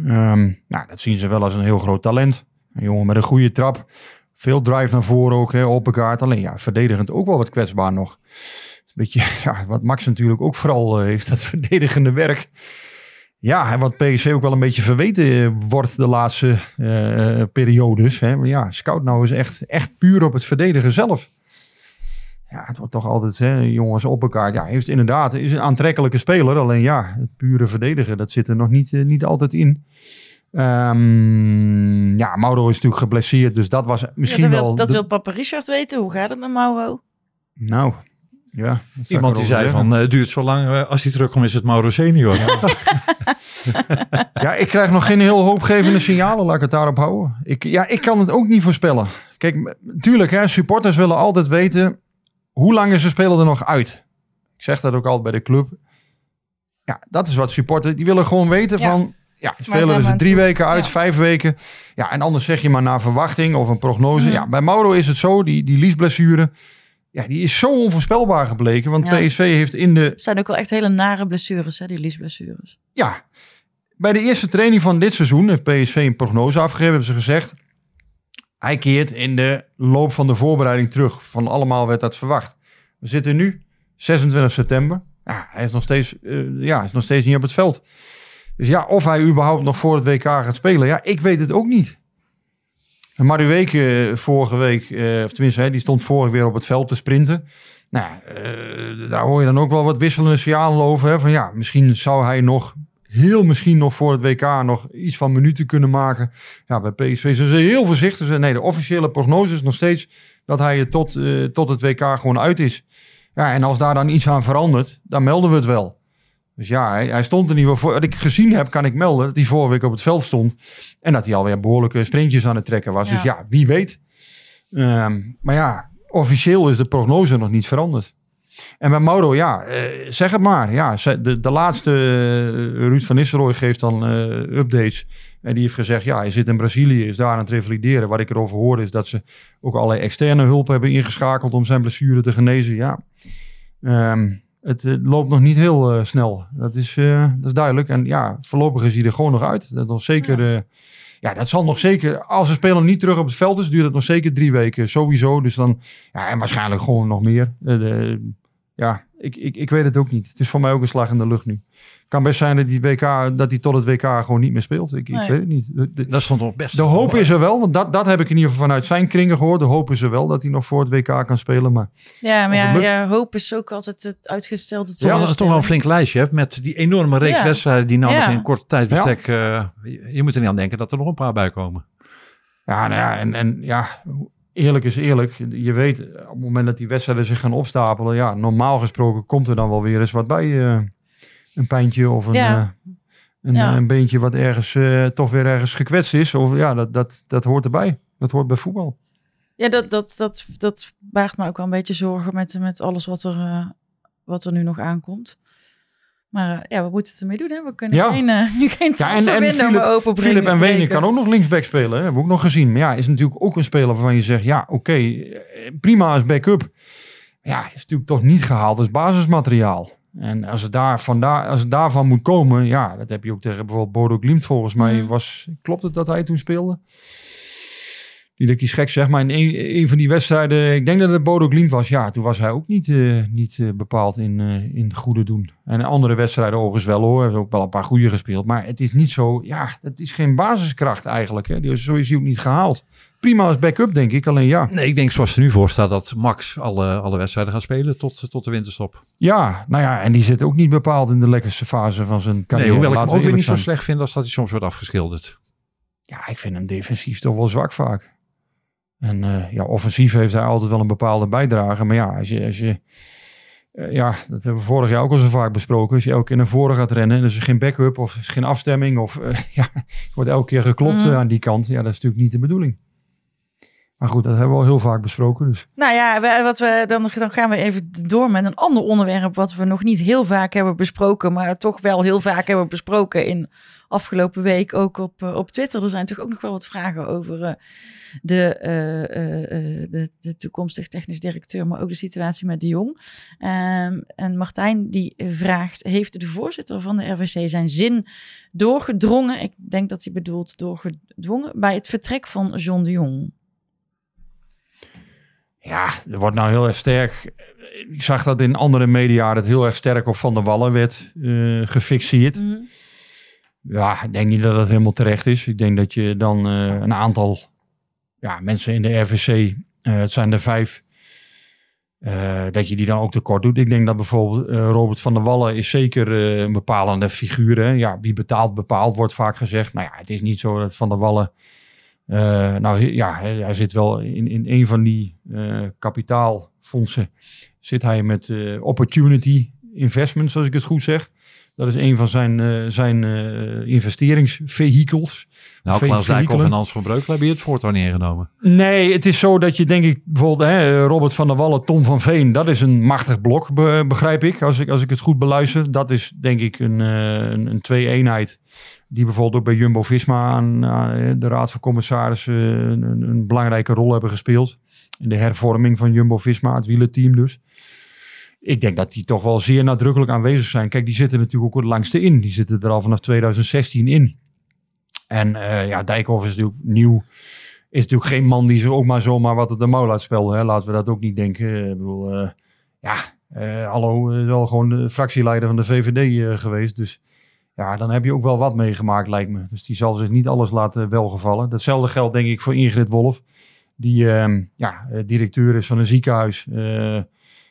Ehm, nou, dat zien ze wel als een heel groot talent. Een jongen met een goede trap. Veel drive naar voren ook, hè, Oppegaard. Alleen ja, verdedigend ook wel wat kwetsbaar nog. Beetje, ja, wat Max natuurlijk ook vooral eh, heeft, dat verdedigende werk. Ja, en wat PSV ook wel een beetje verweten eh, wordt de laatste eh, periodes. Hè. Maar ja, Scout nou is echt, echt puur op het verdedigen zelf. Ja, het wordt toch altijd, hè, jongens op elkaar. Ja, heeft inderdaad, is een aantrekkelijke speler. Alleen ja, het pure verdedigen, dat zit er nog niet, niet altijd in. Ehm, ja, Mauro is natuurlijk geblesseerd, dus dat was misschien Ja, dat wel... wil, dat de- wil papa Richard weten. Hoe gaat het met Mauro? Nou, ja. Iemand die zei zeggen? van, eh, het duurt zo lang, eh, als hij terugkomt is het Mauro senior. Ja, ik krijg nog geen heel hoopgevende signalen, laat ik het daarop houden. Ik, ja, ik kan het ook niet voorspellen. Kijk, tuurlijk, hè, supporters willen altijd weten... hoe lang is een speler er nog uit? Ik zeg dat ook altijd bij de club. Ja, dat is wat supporters... die willen gewoon weten Ja. van... ja, de speler is er aan drie weken uit, Ja. vijf weken. Ja, en anders zeg je maar naar verwachting of een prognose. Mhm. Ja, bij Mauro is het zo, die, die liesblessure... Ja, die is zo onvoorspelbaar gebleken. Want Ja. PSV heeft in de Het zijn ook wel echt hele nare blessures, hè, die liesblessures. ja, bij de eerste training van dit seizoen heeft PSV een prognose afgegeven. Hebben ze gezegd, hij keert in de loop van de voorbereiding terug. Van allemaal werd dat verwacht. We zitten nu 26 september. Ja, hij is nog steeds, eh, ja, is nog steeds niet op het veld. Dus ja, of hij überhaupt nog voor het WK gaat spelen. Ja, ik weet het ook niet. En Madueke vorige week, eh, of tenminste, die stond vorige weer op het veld te sprinten. Nou, eh, daar hoor je dan ook wel wat wisselende signalen over. Hè? Van ja, misschien zou hij nog, heel misschien nog voor het WK nog iets van minuten kunnen maken. Ja, bij PSV zijn ze heel voorzichtig. Nee, de officiële prognose is nog steeds dat hij tot, eh, tot het WK gewoon uit is. Ja, en als daar dan iets aan verandert, dan melden we het wel. Dus ja, hij, hij stond er niet voor. Wat ik gezien heb, kan ik melden dat hij vorige week op het veld stond. En dat hij alweer behoorlijke sprintjes aan het trekken was. Dus Ja. wie weet. Ehm, maar ja, officieel is de prognose nog niet veranderd. En bij Mauro, ja, eh, zeg het maar. Ja, de, de laatste, eh, Ruud van Nistelrooy geeft dan eh, updates. En die heeft gezegd, ja, hij zit in Brazilië, is daar aan het revalideren. Wat ik erover hoorde is dat ze ook allerlei externe hulp hebben ingeschakeld om zijn blessure te genezen. Ja, Ehm, het eh, loopt nog niet heel eh, snel. Dat is, eh, dat is duidelijk. En ja, voorlopig is hij er gewoon nog uit. Dat nog zeker... Ja. ja, dat zal nog zeker... Als een speler niet terug op het veld is, duurt het nog zeker drie weken. Sowieso. Dus dan... Ja, en waarschijnlijk gewoon nog meer. De, ja, ik, ik, ik weet het ook niet. Het is voor mij ook een slag in de lucht nu. kan best zijn dat die WK, dat hij tot het WK gewoon niet meer speelt. Ik, Nee. ik weet het niet. De, de- Dat stond nog best. de hoop is er wel, want dat, dat heb ik in ieder geval vanuit zijn kringen gehoord. De hoop is er wel dat hij nog voor het WK kan spelen. Maar Ja, maar ja, ja, hoop is ook altijd het uitgestelde Ja, dat is toch wel een flink lijstje. Hè? Met die enorme reeks Ja. wedstrijden die nou Ja. nog in een korte tijdsbestek... eh, je, je moet er niet aan denken dat er nog een paar bij komen. Ja, nou ja, en, en ja, eerlijk is eerlijk. Je weet, op het moment dat die wedstrijden zich gaan opstapelen, ja, normaal gesproken komt er dan wel weer eens wat bij. eh, een pijntje of een, Ja. eh, een, Ja. eh, een beentje wat ergens eh, toch weer ergens gekwetst is. Of ja, dat, dat, dat hoort erbij. Dat hoort bij voetbal. Ja, dat, dat, dat, dat baart me ook wel een beetje zorgen met, met alles wat er, eh, wat er nu nog aankomt. Maar eh, ja, we moeten het ermee doen. Hè? We kunnen Ja. geen, nu geen Ja, en, en Philip, meer openbrengen. Philip en Wenen kan ook nog linksback spelen. Hè? Hebben we ook nog gezien. Maar ja, is natuurlijk ook een speler waarvan je zegt, ja, oké, eh, prima als backup. Ja, is natuurlijk toch niet gehaald als basismateriaal. En als het, daar, vandaar, als het daarvan moet komen, ja, dat heb je ook tegen bijvoorbeeld Bodo Glimt volgens mij. Mhm. Was, klopt het dat hij toen speelde? Ik iets gek zeg, maar in een, een van die wedstrijden, ik denk dat het Bodo Glimt was, ja, toen was hij ook niet, eh, niet eh, bepaald in, eh, in goede doen. En andere wedstrijden overigens wel hoor, hij heeft ook wel een paar goede gespeeld, maar het is niet zo, ja, het is geen basiskracht eigenlijk. Hè. Dus zo is hij ook niet gehaald. Prima als backup, denk ik, alleen ja. Nee, ik denk zoals het er nu voor staat dat Max alle, alle wedstrijden gaat spelen tot, tot de winterstop. Ja, nou ja, en die zit ook niet bepaald in de lekkerste fase van zijn carrière. Nee, hoewel ik hem ook weer niet zo slecht vind als dat hij soms wordt afgeschilderd. Ja, ik vind hem defensief toch wel zwak vaak. En eh, ja, offensief heeft hij altijd wel een bepaalde bijdrage. Maar ja, als je, als je eh, ja, dat hebben we vorig jaar ook al zo vaak besproken. Als je elke keer naar voren gaat rennen en er is geen backup of is geen afstemming of eh, ja, wordt elke keer geklopt Mhm. aan die kant. Ja, dat is natuurlijk niet de bedoeling. Maar goed, dat hebben we al heel vaak besproken. Dus Nou ja, wat we, dan, dan gaan we even door met een ander onderwerp wat we nog niet heel vaak hebben besproken, maar toch wel heel vaak hebben besproken in afgelopen week ook op, eh, op Twitter. Er zijn toch ook nog wel wat vragen over eh, de, eh, de, de toekomstig technisch directeur, maar ook de situatie met de Jong. Ehm, en Martijn die vraagt, heeft de voorzitter van de RVC zijn zin doorgedrongen, ik denk dat hij bedoelt doorgedwongen, bij het vertrek van John de Jong? ja, er wordt nou heel erg sterk. Ik zag dat in andere media dat heel erg sterk op Van der Wallen werd gefixeerd. Mhm. Ja, ik denk niet dat dat helemaal terecht is. Ik denk dat je dan eh, een aantal ja, mensen in de RVC, eh, het zijn er vijf, eh, dat je die dan ook tekort doet. Ik denk dat bijvoorbeeld Robert van der Wallen is zeker een bepalende figuur. Hè? Ja, wie betaalt, bepaalt, wordt vaak gezegd. Nou ja, het is niet zo dat Van der Wallen... nou ja, hij zit wel in, in een van die kapitaalfondsen. Zit hij met Opportunity Investments, als ik het goed zeg. Dat is een van zijn, eh, zijn eh, investeringsvehikels. Nou, Klaas Dijkhoff en Hans van Breukelen hebben het voortouw niet ingenomen. Nee, het is zo dat je denk ik bijvoorbeeld hè, Robert van der Wallen, Tom van Veen, dat is een machtig blok, be- begrijp ik, als ik, als ik het goed beluister. Dat is denk ik een, eh, een, een twee-eenheid die bijvoorbeeld ook bij Jumbo-Visma aan, aan de Raad van Commissarissen een, een, een belangrijke rol hebben gespeeld. In de hervorming van Jumbo-Visma, het wielerteam dus. Ik denk dat die toch wel zeer nadrukkelijk aanwezig zijn. Kijk, die zitten natuurlijk ook het langste in. Die zitten er al vanaf 2016 in. En eh, ja, Dijkhoff is natuurlijk nieuw is natuurlijk geen man die zich ook maar zomaar wat het de mouw laat spelen. Hè? Laten we dat ook niet denken. Ik bedoel, eh, ja, eh, hallo, eh, wel gewoon de fractieleider van de VVD eh, geweest. Dus ja, dan heb je ook wel wat meegemaakt, lijkt me. Dus die zal zich niet alles laten welgevallen. Datzelfde geldt denk ik voor Ingrid Wolf. Die ehm, ja, eh, directeur is van een ziekenhuis.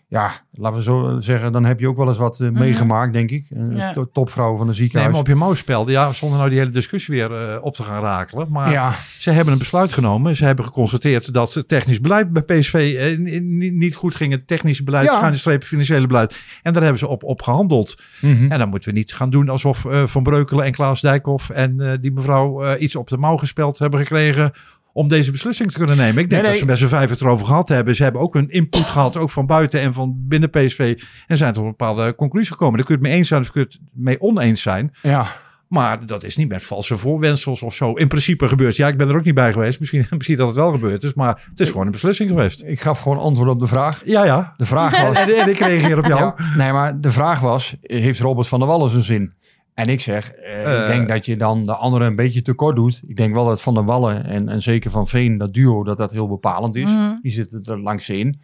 Eh, ja, laten we zo zeggen, dan heb je ook wel eens wat eh, meegemaakt, denk ik. Eh, Ja. to- Topvrouw van een Nee, ziekenhuis. maar op je mouw spelde, ja, zonder nou die hele discussie weer eh, op te gaan rakelen. Maar ja, ze hebben een besluit genomen. Ze hebben geconstateerd dat het technisch beleid bij PSV eh, ni- ni- niet goed ging. Het technische beleid, Ja. schuine streep, financiële beleid. En daar hebben ze op, op gehandeld. Mhm. En dan moeten we niet gaan doen alsof eh, Van Breukelen en Klaas Dijkhoff en eh, die mevrouw eh, iets op de mouw gespeld hebben gekregen om deze beslissing te kunnen nemen. Ik denk Nee, dat ze met z'n vijf het erover gehad hebben. Ze hebben ook een input gehad, ook van buiten en van binnen PSV. En zijn tot een bepaalde conclusie gekomen. Daar kun je het mee eens zijn of kun je het mee oneens zijn. ja. Maar dat is niet met valse voorwensels of zo. In principe gebeurt. Ja, ik ben er ook niet bij geweest. Misschien, misschien dat het wel gebeurd is. Maar het is gewoon een beslissing geweest. Ik gaf gewoon antwoord op de vraag. Ja, ja. De vraag was... En, en ik reageer op jou. Ja, nee, maar de vraag was, heeft Robert van der Wallen zijn zin? En ik zeg, eh, Eh. ik denk dat je dan de anderen een beetje tekort doet. Ik denk wel dat Van der Wallen en, en zeker Van Veen, dat duo, dat dat heel bepalend is. Mhm. Die zitten er langs in.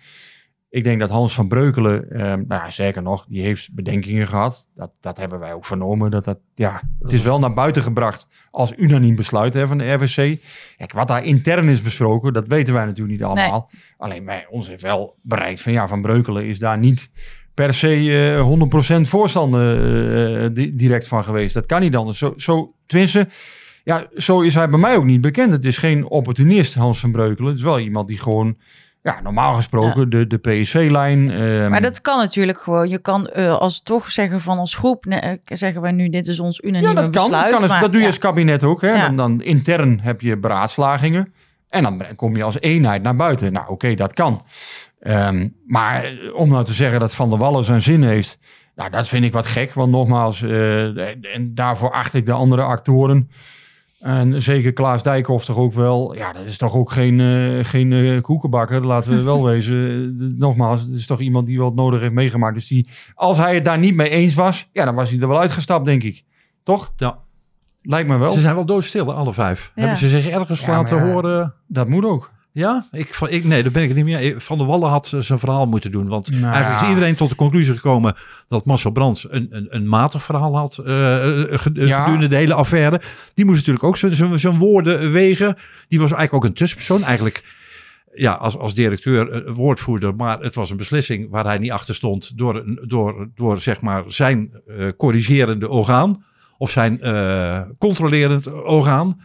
Ik denk dat Hans van Breukelen, eh, nou ja, zeker nog, die heeft bedenkingen gehad. Dat, dat hebben wij ook vernomen. Dat dat, ja, het is wel naar buiten gebracht als unaniem besluit hè, van de RVC. Kijk, wat daar intern is besproken, dat weten wij natuurlijk niet allemaal. Alleen bij ons heeft wel bereikt van ja, Van Breukelen is daar niet per se eh 100% voorstander eh, di- direct van geweest. Dat kan niet anders. Zo, zo, tenminste, ja, zo is hij bij mij ook niet bekend. Het is geen opportunist, Hans van Breukelen. Het is wel iemand die gewoon, ja, normaal gesproken de, de PSV-lijn... ehm, Maar dat kan natuurlijk gewoon. Je kan eh, als toch zeggen van als groep, eh, zeggen wij nu dit is ons unanieme ja, dat kan. besluit. dat, kan maar dat doe je ja. als kabinet ook. Hè? Ja. Dan, dan intern heb je beraadslagingen. En dan kom je als eenheid naar buiten. Nou, oké, dat kan. Ehm, maar eh, om nou te zeggen dat Van der Wallen zijn zin heeft... Nou, dat vind ik wat gek. Want nogmaals, eh, en daarvoor acht ik de andere actoren... En zeker Klaas Dijkhoff toch ook wel. Ja, dat is toch ook geen, eh, geen eh, koekenbakker. Laten we wel wezen. Nogmaals, het is toch iemand die wel het nodig heeft meegemaakt. Dus die, als hij het daar niet mee eens was, ja, dan was hij er wel uitgestapt, denk ik. Toch? Ja. Lijkt me wel. Ze zijn wel doodstil, alle vijf. Ja. Hebben ze zich ergens Ja, laten ja. horen? Dat moet ook. Ja, ik, nee, daar ben ik het niet meer. Van der Wallen had zijn verhaal moeten doen. Want Nou eigenlijk is iedereen tot de conclusie gekomen dat Marcel Brands een, een, een matig verhaal had eh, eh, Ja. gedurende de hele affaire. Die moest natuurlijk ook zijn- woorden wegen. Die was eigenlijk ook een tussenpersoon. Eigenlijk ja, als, als directeur, eh, woordvoerder. Maar het was een beslissing waar hij niet achter stond door, door, door zeg maar zijn eh, corrigerende orgaan. Of zijn eh, controlerend orgaan.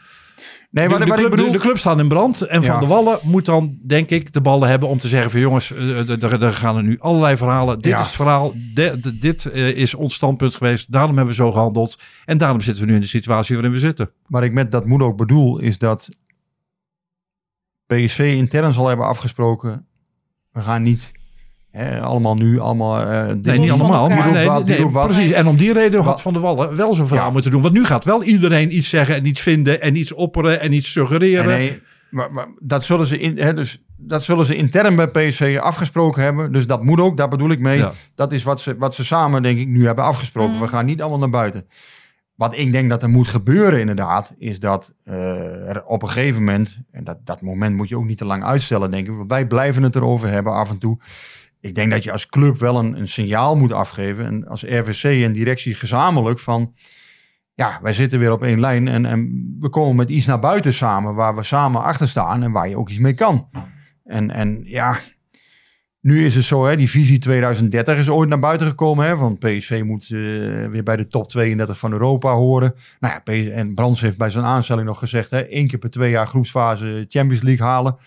Nee, De, maar de, wat ik club, bedoel... de, de club staat in brand. En Ja. Van der Wallen moet dan, denk ik, de ballen hebben om te zeggen van jongens, eh, er- er gaan er nu allerlei verhalen. Dit Ja. is het verhaal. De- de- dit eh, is ons standpunt geweest. Daarom hebben we zo gehandeld. En daarom zitten we nu in de situatie waarin we zitten. Wat ik met dat moet ook bedoel, is dat PSV intern zal hebben afgesproken. We gaan niet allemaal nu allemaal. eh, Nee, niet allemaal. Maar Die nee, wat, die nee, doet wat. precies. En om die reden had Van der Wallen wel zijn verhaal Ja. moeten doen. Want nu gaat wel iedereen iets zeggen en iets vinden en iets opperen en iets suggereren. Nee, nee, maar, maar dat, zullen ze in, hè, dus, dat zullen ze intern bij PSV afgesproken hebben. Dus dat moet ook, daar bedoel ik mee. Ja. Dat is wat ze, wat ze samen, denk ik, nu hebben afgesproken. We gaan niet allemaal naar buiten. Wat ik denk dat er moet gebeuren, inderdaad, is dat eh, er op een gegeven moment, en dat, dat moment moet je ook niet te lang uitstellen, denk ik. Want wij blijven het erover hebben af en toe. Ik denk dat je als club wel een, een signaal moet afgeven. En als RVC en directie gezamenlijk van. Ja, wij zitten weer op één lijn en, en we komen met iets naar buiten samen waar we samen achter staan en waar je ook iets mee kan. En, en ja, nu is het zo, hè, die visie 2030 is ooit naar buiten gekomen. Hè, van PSV moet eh, weer bij de top 32 van Europa horen. Nou ja, en Brands heeft bij zijn aanstelling nog gezegd, hè, één keer per twee jaar groepsfase Champions League halen.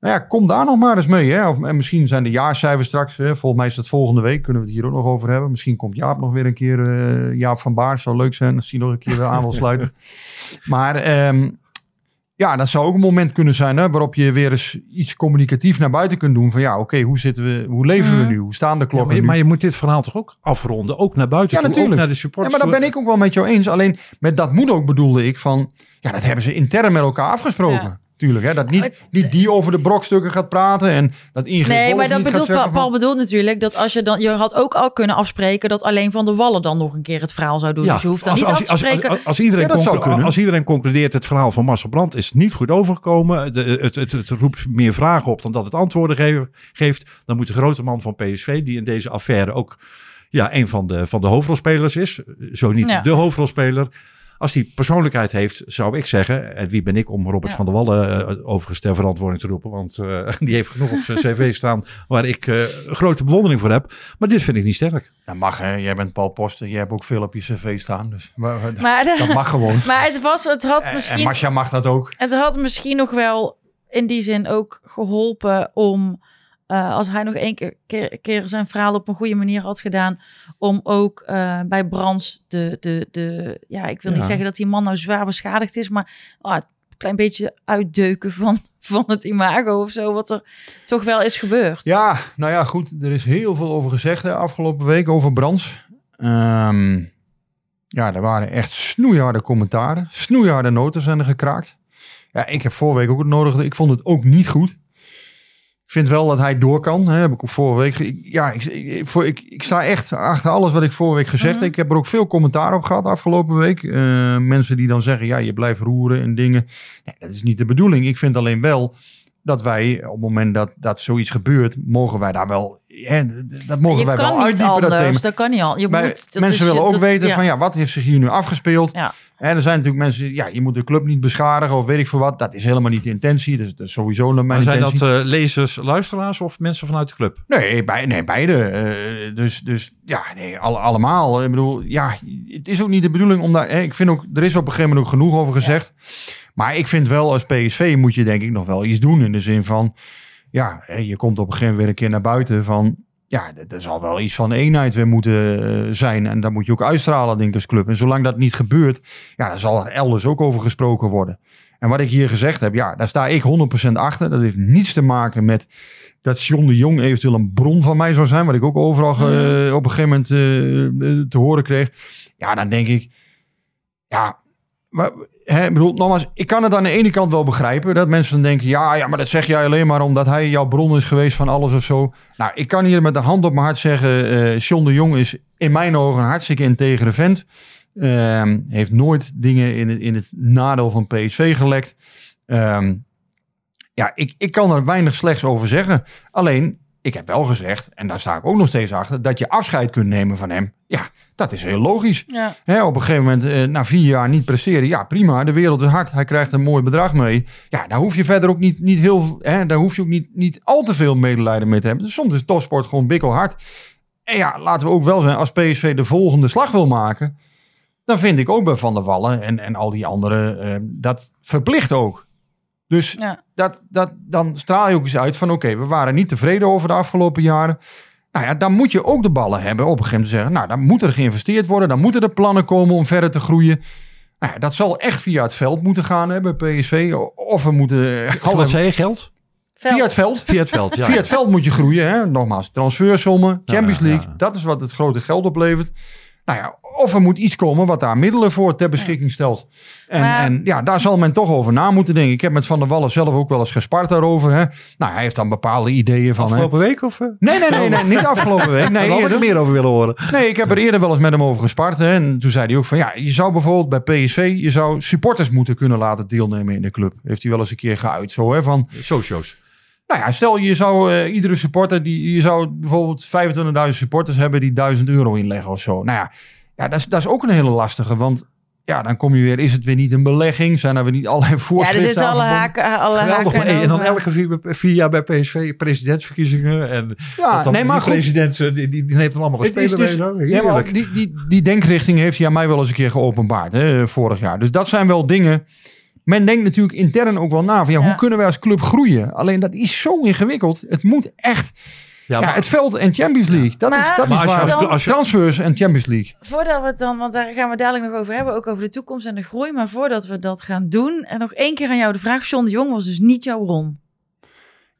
Nou ja, kom daar nog maar eens mee. Hè. Of, en misschien zijn de jaarcijfers straks, hè, volgens mij is dat volgende week, kunnen we het hier ook nog over hebben. Misschien komt Jaap nog weer een keer, eh, Jaap van Baar, zou leuk zijn als hij nog een keer aan wil sluiten. Maar ehm, ja, dat zou ook een moment kunnen zijn hè, waarop je weer eens iets communicatief naar buiten kunt doen. Van ja, oké, hoe zitten we, hoe leven we Mhm. nu? Hoe staan de Ja, klokken maar, je, nu? maar je moet dit verhaal toch ook afronden. Ook naar buiten Ja, toe. Ook natuurlijk. naar de Ja, supporters. maar dat ben ik ook wel met jou eens. Alleen met dat moet ook bedoelde ik van... Ja, dat hebben ze intern met elkaar afgesproken. Ja. Tuurlijk, hè? Dat niet, niet die over de brokstukken gaat praten en dat Ingrid Nee, maar dat niet gaat bedoelt zeggen Paul, Paul bedoelt natuurlijk dat als je dan je had ook al kunnen afspreken dat alleen van de Wallen dan nog een keer het verhaal zou doen. dus je hoeft dan als, niet als, af te spreken. als, als iedereen Ja, dat zou conclu- kunnen. als iedereen concludeert het verhaal van Marcel Brandt is niet goed overgekomen. De, het, het, het roept meer vragen op dan dat het antwoorden ge- geeft. Dan moet de grote man van PSV, die in deze affaire ook ja, een van de, van de hoofdrolspelers is. Zo niet Ja. de hoofdrolspeler. Als die persoonlijkheid heeft, zou ik zeggen. En wie ben ik om Robert Ja. van der Wallen uh, overigens ter verantwoording te roepen. Want eh, die heeft genoeg op zijn cv staan waar ik eh, grote bewondering voor heb. Maar dit vind ik niet sterk. Dat mag, hè? Jij bent Paul Posten. Jij hebt ook veel op je cv staan. Dus maar, dat mag gewoon. maar het, was, het had En, en misschien Masja mag dat ook. Het had misschien nog wel in die zin ook geholpen om, eh, als hij nog één keer, keer, keer zijn verhaal op een goede manier had gedaan, om ook eh, bij Brands de, de, de, ja, ik wil niet zeggen dat die man nou zwaar beschadigd is, maar ah, een klein beetje uitdeuken van, van het imago of zo, wat er toch wel is gebeurd. Ja, nou ja, goed. Er is heel veel over gezegd de afgelopen week over Brands. Ehm, ja, er waren echt snoeiharde commentaren. Snoeiharde noten zijn er gekraakt. Ja, ik heb vorige week ook het nodige. Ik vond het ook niet goed. Ik vind wel dat hij door kan. Hè, heb ik ook vorige week. ik- Ja, ik, ik, voor, ik, ik sta echt achter alles wat ik vorige week gezegd Mhm. heb. Ik heb er ook veel commentaar op gehad afgelopen week. Eh, mensen die dan zeggen, ja, je blijft roeren en dingen. Nee, dat is niet de bedoeling. Ik vind alleen wel dat wij op het moment dat, dat zoiets gebeurt, mogen wij daar wel, hè, dat mogen je wij kan wel niet uitdiepen. anders, Dat thema. dat kan niet al. Je moet, mensen willen ook dat- weten ja. van ja, wat heeft zich hier nu afgespeeld? Ja. En er zijn natuurlijk mensen, ja, je moet de club niet beschadigen of weet ik veel wat. Dat is helemaal niet de intentie. Dus dat is sowieso mijn Maar zijn intentie. dat eh, lezers, luisteraars of mensen vanuit de club? Nee, bij, nee beide. Eh, dus, dus ja, nee, alle, allemaal. Ik bedoel, ja, het is ook niet de bedoeling om daar... Hè, ik vind ook, er is op een gegeven moment ook genoeg over gezegd. Maar ik vind wel als PSV moet je denk ik nog wel iets doen. In de zin van, ja, hè, je komt op een gegeven moment weer een keer naar buiten van... Ja, er- zal wel iets van eenheid weer moeten eh, zijn. En dat moet je ook uitstralen, denk ik, als club. En zolang dat niet gebeurt, ja, dan zal er elders ook over gesproken worden. En wat ik hier gezegd heb, ja, daar sta ik 100% achter. Dat heeft niets te maken met dat John de Jong eventueel een bron van mij zou zijn. Wat ik ook overal eh, op een gegeven moment eh, te horen kreeg. Ja, dan denk ik, ja, maar, hè, bedoel, nogmaals, ik kan het aan de ene kant wel begrijpen. Dat mensen dan denken, ja, ja, maar dat zeg jij alleen maar omdat hij jouw bron is geweest van alles of zo. Nou, ik kan hier met de hand op mijn hart zeggen, John de Jong is in mijn ogen een hartstikke integere vent. Ehm, heeft nooit dingen in het, in het nadeel van PSV gelekt. Ehm, ja, ik, ik kan er weinig slechts over zeggen. Alleen, ik heb wel gezegd, en daar sta ik ook nog steeds achter, dat je afscheid kunt nemen van hem. Ja, dat is heel logisch. Ja. Hè, op een gegeven moment, eh, na vier jaar niet presteren. Ja, prima. De wereld is hard. Hij krijgt een mooi bedrag mee. Ja, daar hoef je verder ook niet, niet heel. Hè, daar hoef je ook niet, niet al te veel medelijden mee te hebben. Dus soms is topsport gewoon bikkelhard. En ja, laten we ook wel zijn, als PSV de volgende slag wil maken. Dan vind ik ook bij Van der Wallen en, en al die anderen eh, dat verplicht ook. Dus Ja. dat, dat, dan straal je ook eens uit van oké, we waren niet tevreden over de afgelopen jaren. Nou ja, dan moet je ook de ballen hebben op een gegeven moment te zeggen. Nou, dan moet er geïnvesteerd worden. Dan moeten er plannen komen om verder te groeien. Nou ja, dat zal echt via het veld moeten gaan hè, bij PSV. Of we moeten... Wat zei je, geld? Via het veld. Via het veld, ja. Via het veld moet je groeien. Hè? Nogmaals, transfersommen, Champions ja, ja. League. Dat is wat het grote geld oplevert. Nou ja, of er moet iets komen wat daar middelen voor ter beschikking stelt. En, Maar- en ja, daar zal men toch over na moeten denken. Ik heb met Van der Wallen zelf ook wel eens gespart daarover. Hè? Nou, hij heeft dan bepaalde ideeën van... Hè? Afgelopen week of? eh? Nee, nee, nee, nee, niet afgelopen week. Nee, had ik er meer over willen horen. Nee, ik heb er eerder wel eens met hem over gespart. Hè. En toen zei hij ook van ja, je zou bijvoorbeeld bij PSV, je zou supporters moeten kunnen laten deelnemen in de club. Heeft hij wel eens een keer geuit zo hè, van... Socio's. Nou ja, stel je zou eh, iedere supporter, die, je zou bijvoorbeeld 25.000 supporters hebben die 1000 euro inleggen of zo. Nou ja, ja dat, is, dat is ook een hele lastige, want ja, dan kom je weer, is het weer niet een belegging? Zijn er weer niet allerlei Ja, er voorschriften zitten alle aan verbonden? haken, alle Geweldig. haken en dan elke vier, vier jaar bij PSV presidentsverkiezingen. En Ja, dan nee, maar die goed. president eh, die, die, die neemt dan allemaal is spelen dus, ja, maar die, die, die denkrichting heeft hij aan mij wel eens een keer geopenbaard, hè, vorig jaar. Dus dat zijn wel dingen. Men denkt natuurlijk intern ook wel na van ja, Ja. hoe kunnen wij als club groeien? Alleen dat is zo ingewikkeld. Het moet echt. Ja, maar- het veld en Champions League. Dat Maar- is, dat Maar is waar. als je- als je- Transfers en Champions League. Voordat we het dan, want daar gaan we dadelijk nog over hebben, ook over de toekomst en de groei. Maar voordat we dat gaan doen, en nog één keer aan jou de vraag. John de Jong was dus niet jouw bron.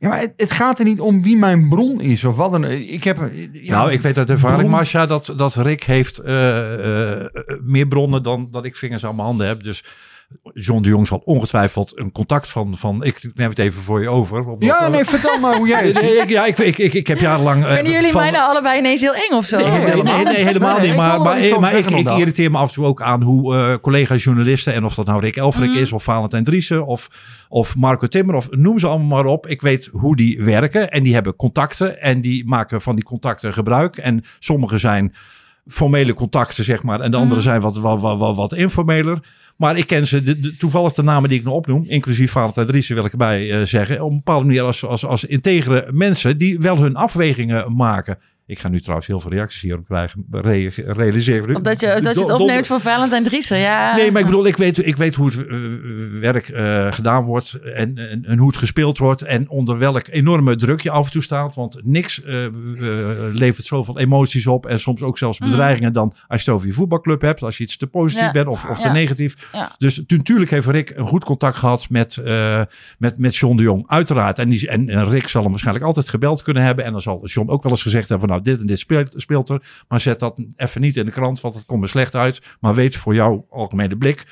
Ja, maar het, het gaat er niet om wie mijn bron is of wat dan. Ik heb. Ja, nou, ik weet uit ervaring, Marcia, dat, dat Rick heeft eh, eh, meer bronnen dan dat ik vingers aan mijn handen heb. Dus John de Jong zal ongetwijfeld een contact van, van ik neem het even voor je over. omdat- Ja, nee, vertel maar hoe jij het Nee, ik, ja, ik, ik, ik, ik heb jarenlang... eh, Vinden jullie van- mij nou allebei ineens heel eng of zo? Nee, nee, nee, nee, helemaal niet. Maar, maar, over maar ik, ik irriteer me af en toe ook aan hoe eh collega-journalisten, en of dat nou Rick Elfrink Mhm. is, of Valentijn Driessen, of, of Marco Timmer, of noem ze allemaal maar op. Ik weet hoe die werken en die hebben contacten en die maken van die contacten gebruik. En sommige zijn formele contacten, zeg maar, en de andere Mhm. zijn wat, wat, wat, wat, wat informeler. Maar ik ken ze, de, toevallig de namen die ik nog opnoem, inclusief Valentijn Driessen wil ik erbij eh, zeggen, op een bepaalde manier als, als, als integere mensen die wel hun afwegingen maken. Ik ga nu trouwens heel veel reacties hierop krijgen, re realiseren. Omdat je, dat je het opneemt voor Valentijn Driessen, ja. Nee, maar ik bedoel, ik weet, ik weet hoe het eh, werk eh, gedaan wordt en, en, en hoe het gespeeld wordt en onder welk enorme druk je af en toe staat. Want niks eh, levert zoveel emoties op en soms ook zelfs Mhm. bedreigingen dan als je het over je voetbalclub hebt, als je iets te positief Ja. bent of, of te Ja. negatief. Ja. Dus natuurlijk heeft Rick een goed contact gehad met, met, met John de Jong, uiteraard. En, die, en, en Rick zal hem waarschijnlijk altijd gebeld kunnen hebben en dan zal John ook wel eens gezegd hebben van nou dit en dit speelt, speelt er, maar zet dat even niet in de krant, want het komt er slecht uit. Maar weet voor jouw algemene blik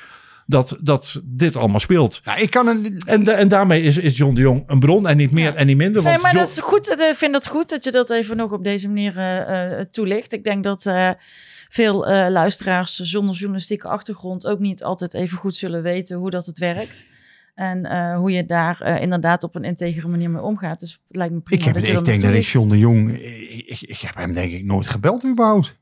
dat, dat dit allemaal speelt. Ja, ik kan een, En, de- en daarmee is, is John de Jong een bron en niet meer Ja. en niet minder. Nee, maar John- dat is goed. Ik vind het goed dat je dat even nog op deze manier eh, eh, toelicht. Ik denk dat eh, veel eh, luisteraars zonder journalistieke achtergrond ook niet altijd even goed zullen weten hoe dat het werkt. En eh, hoe je daar eh, inderdaad op een integere manier mee omgaat. Dus het lijkt me prima ik heb, dat ik denk dat ik. John de Jong. Ik, ik, ik heb hem denk ik nooit gebeld überhaupt.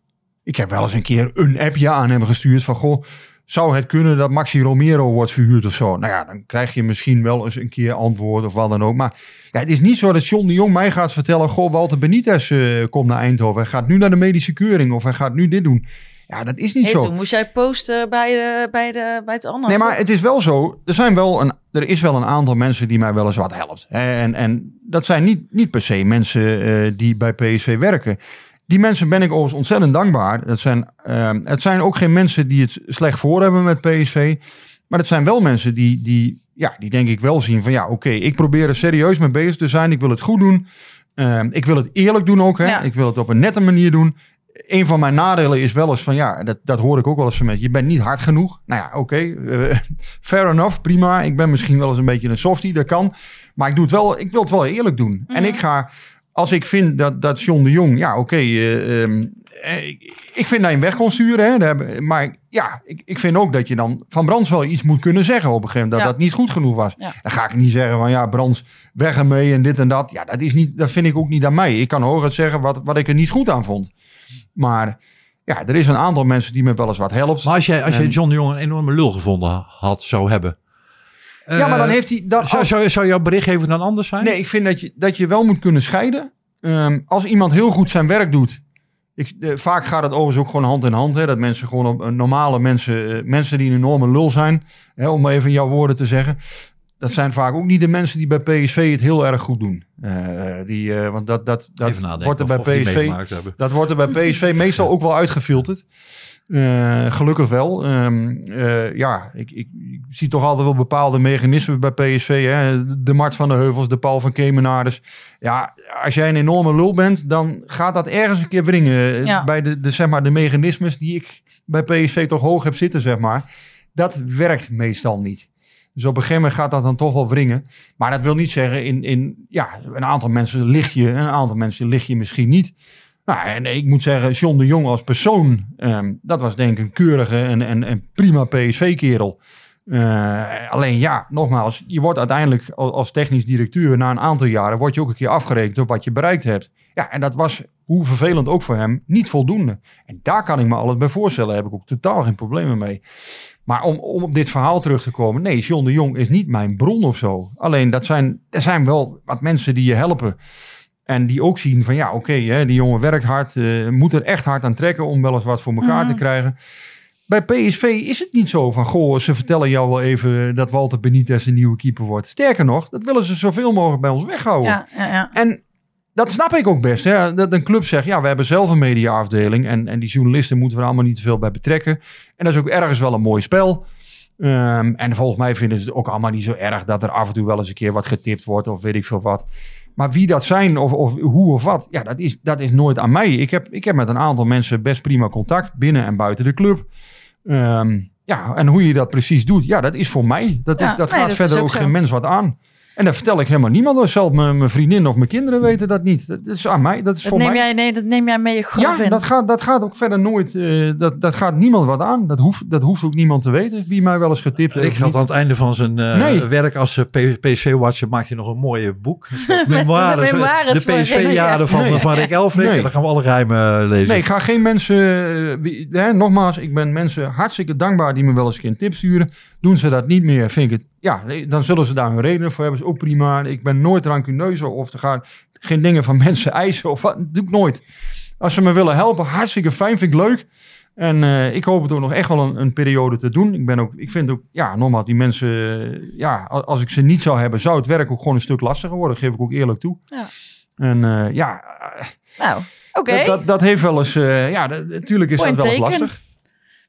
Ik heb wel eens een keer een appje aan hem gestuurd van goh. Zou het kunnen dat Maxi Romero wordt verhuurd of zo? Nou ja, dan krijg je misschien wel eens een keer antwoord of wat dan ook. Maar ja, het is niet zo dat John de Jong mij gaat vertellen... Goh, Walter Benitez eh, komt naar Eindhoven. Hij gaat nu naar de medische keuring of hij gaat nu dit doen. Ja, dat is niet Hey, zo. toen moest jij posten bij, de, bij, de, bij het andere. Nee, maar het is wel zo. Er, zijn wel een, er is wel een aantal mensen die mij wel eens wat helpt. En, en dat zijn niet, niet per se mensen eh, die bij PSV werken. Die mensen ben ik overigens ontzettend dankbaar. Dat zijn, eh, het zijn ook geen mensen die het slecht voor hebben met PSV. Maar het zijn wel mensen die, die, ja, die denk ik wel zien van ja, oké, ik probeer er serieus mee bezig te zijn. Ik wil het goed doen. Eh, ik wil het eerlijk doen ook. Hè? Ja. Ik wil het op een nette manier doen. Een van mijn nadelen is wel eens van ja, dat, dat hoor ik ook wel eens van mensen. Je bent niet hard genoeg. Nou ja, oké, eh, fair enough, prima. Ik ben misschien wel eens een beetje een softie, dat kan. Maar ik, doe het wel, ik wil het wel eerlijk doen. En Mhm. ik ga als ik vind dat, dat John de Jong, ja oké, eh, ehm, eh, ik, vind dat je hem weg kon sturen. Hè, maar ja, ik, ik vind ook dat je dan van Brands wel iets moet kunnen zeggen op een gegeven moment. Dat Ja. dat niet goed genoeg was. Ja. Dan ga ik niet zeggen van ja, Brands, weg ermee en dit en dat. Ja, dat, is niet, dat vind ik ook niet aan mij. Ik kan hooguit zeggen wat, wat ik er niet goed aan vond. Maar ja, er is een aantal mensen die me wel eens wat helpt. Maar als jij, als jij John de Jong een enorme lul gevonden had, zou hebben. ja, maar dan eh, heeft hij... Dan, Zou, zou, zou jouw berichtgever dan anders zijn? Nee, ik vind dat je, dat je wel moet kunnen scheiden. Ehm, als iemand heel goed zijn werk doet. Ik, eh, vaak gaat het overigens ook gewoon hand in hand. Hè, dat mensen gewoon op, eh, normale mensen, mensen die een enorme lul zijn. Hè, om maar even jouw woorden te zeggen. Dat zijn vaak ook niet de mensen die bij PSV het heel erg goed doen. Eh, die, eh, want dat, dat, dat wordt er bij PSV. Dat wordt er bij PSV meestal ook wel uitgefilterd. Eh, gelukkig wel. Ehm, eh, ja, ik, ik, ik zie toch altijd wel bepaalde mechanismen bij PSV. Hè? De Mart van de Heuvels, de Paul van Kemenaarders. Ja, als jij een enorme lul bent, dan gaat dat ergens een keer wringen. Ja. Bij de, de, zeg maar, de mechanismes die ik bij PSV toch hoog heb zitten, zeg maar. Dat werkt meestal niet. Dus op een gegeven moment gaat dat dan toch wel wringen. Maar dat wil niet zeggen, in, in ja, een aantal mensen lig je, een aantal mensen lig je misschien niet. Nou, en ik moet zeggen, John de Jong als persoon, ehm, dat was denk ik een keurige en, en, en prima PSV-kerel. Eh, alleen ja, nogmaals, je wordt uiteindelijk als, technisch directeur na een aantal jaren, word je ook een keer afgerekend op wat je bereikt hebt. Ja, en dat was, hoe vervelend ook voor hem, niet voldoende. En daar kan ik me alles bij voorstellen, daar heb ik ook totaal geen problemen mee. Maar om, om op dit verhaal terug te komen, nee, John de Jong is niet mijn bron of zo. Alleen dat zijn, er zijn wel wat mensen die je helpen. En die ook zien van ja, oké, hè, die jongen werkt hard, eh, moet er echt hard aan trekken om wel eens wat voor elkaar Mhm. te krijgen. Bij PSV is het niet zo van, goh, ze vertellen jou wel even dat Walter Benitez een nieuwe keeper wordt. Sterker nog, dat willen ze zoveel mogelijk bij ons weghouden. Ja, ja, ja. En dat snap ik ook best. Hè? Dat een club zegt, ja, we hebben zelf een mediaafdeling. En, en die journalisten moeten we er allemaal niet te veel bij betrekken. En dat is ook ergens wel een mooi spel. Ehm, en volgens mij vinden ze het ook allemaal niet zo erg dat er af en toe wel eens een keer wat getipt wordt of weet ik veel wat. Maar wie dat zijn of, of hoe of wat, ja, dat is, dat is nooit aan mij. Ik heb, ik heb met een aantal mensen best prima contact binnen en buiten de club. Ehm, ja, en hoe je dat precies doet, ja, dat is voor mij. Dat, is, dat nee, gaat dat verder ook geen mens wat aan. En dat vertel ik helemaal niemand. Zelfs mijn, mijn vriendin of mijn kinderen weten dat niet. Dat is aan mij. Dat is Dat voor neem, mij. jij, nee, dat neem jij mee je grof Ja, in. dat gaat, dat gaat ook verder nooit. eh, dat, dat gaat niemand wat aan. Dat hoeft, dat hoeft ook niemand te weten. Wie mij wel eens getipt heeft. Of had aan het einde van zijn eh, Nee. werk als PSV-watcher maakt hij nog een mooie boek. de memoires de van Rick. PSV-jaren van, Nee. van Rick Elfrink. Nee. Dan gaan we alle rijmen eh, lezen. Nee, ik ga geen mensen. eh, wie- hè, nogmaals, ik ben mensen hartstikke dankbaar die me wel eens een keer een tip sturen. Doen ze dat niet meer, vind ik het. Ja, dan zullen ze daar hun redenen voor hebben. Is ook prima. Ik ben nooit rancuneus of te gaan geen dingen van mensen eisen of wat. Doe ik nooit. Als ze me willen helpen, hartstikke fijn, vind ik leuk. En eh, ik hoop het ook nog echt wel een, een periode te doen. Ik ben ook, ik vind ook, ja, nogmaals, die mensen, eh, ja, als ik ze niet zou hebben, zou het werk ook gewoon een stuk lastiger worden. Geef ik ook eerlijk toe. Ja. En eh, ja, Nou, oké. dat, dat, dat heeft wel eens, ja, dat- natuurlijk is Point dat wel eens lastig.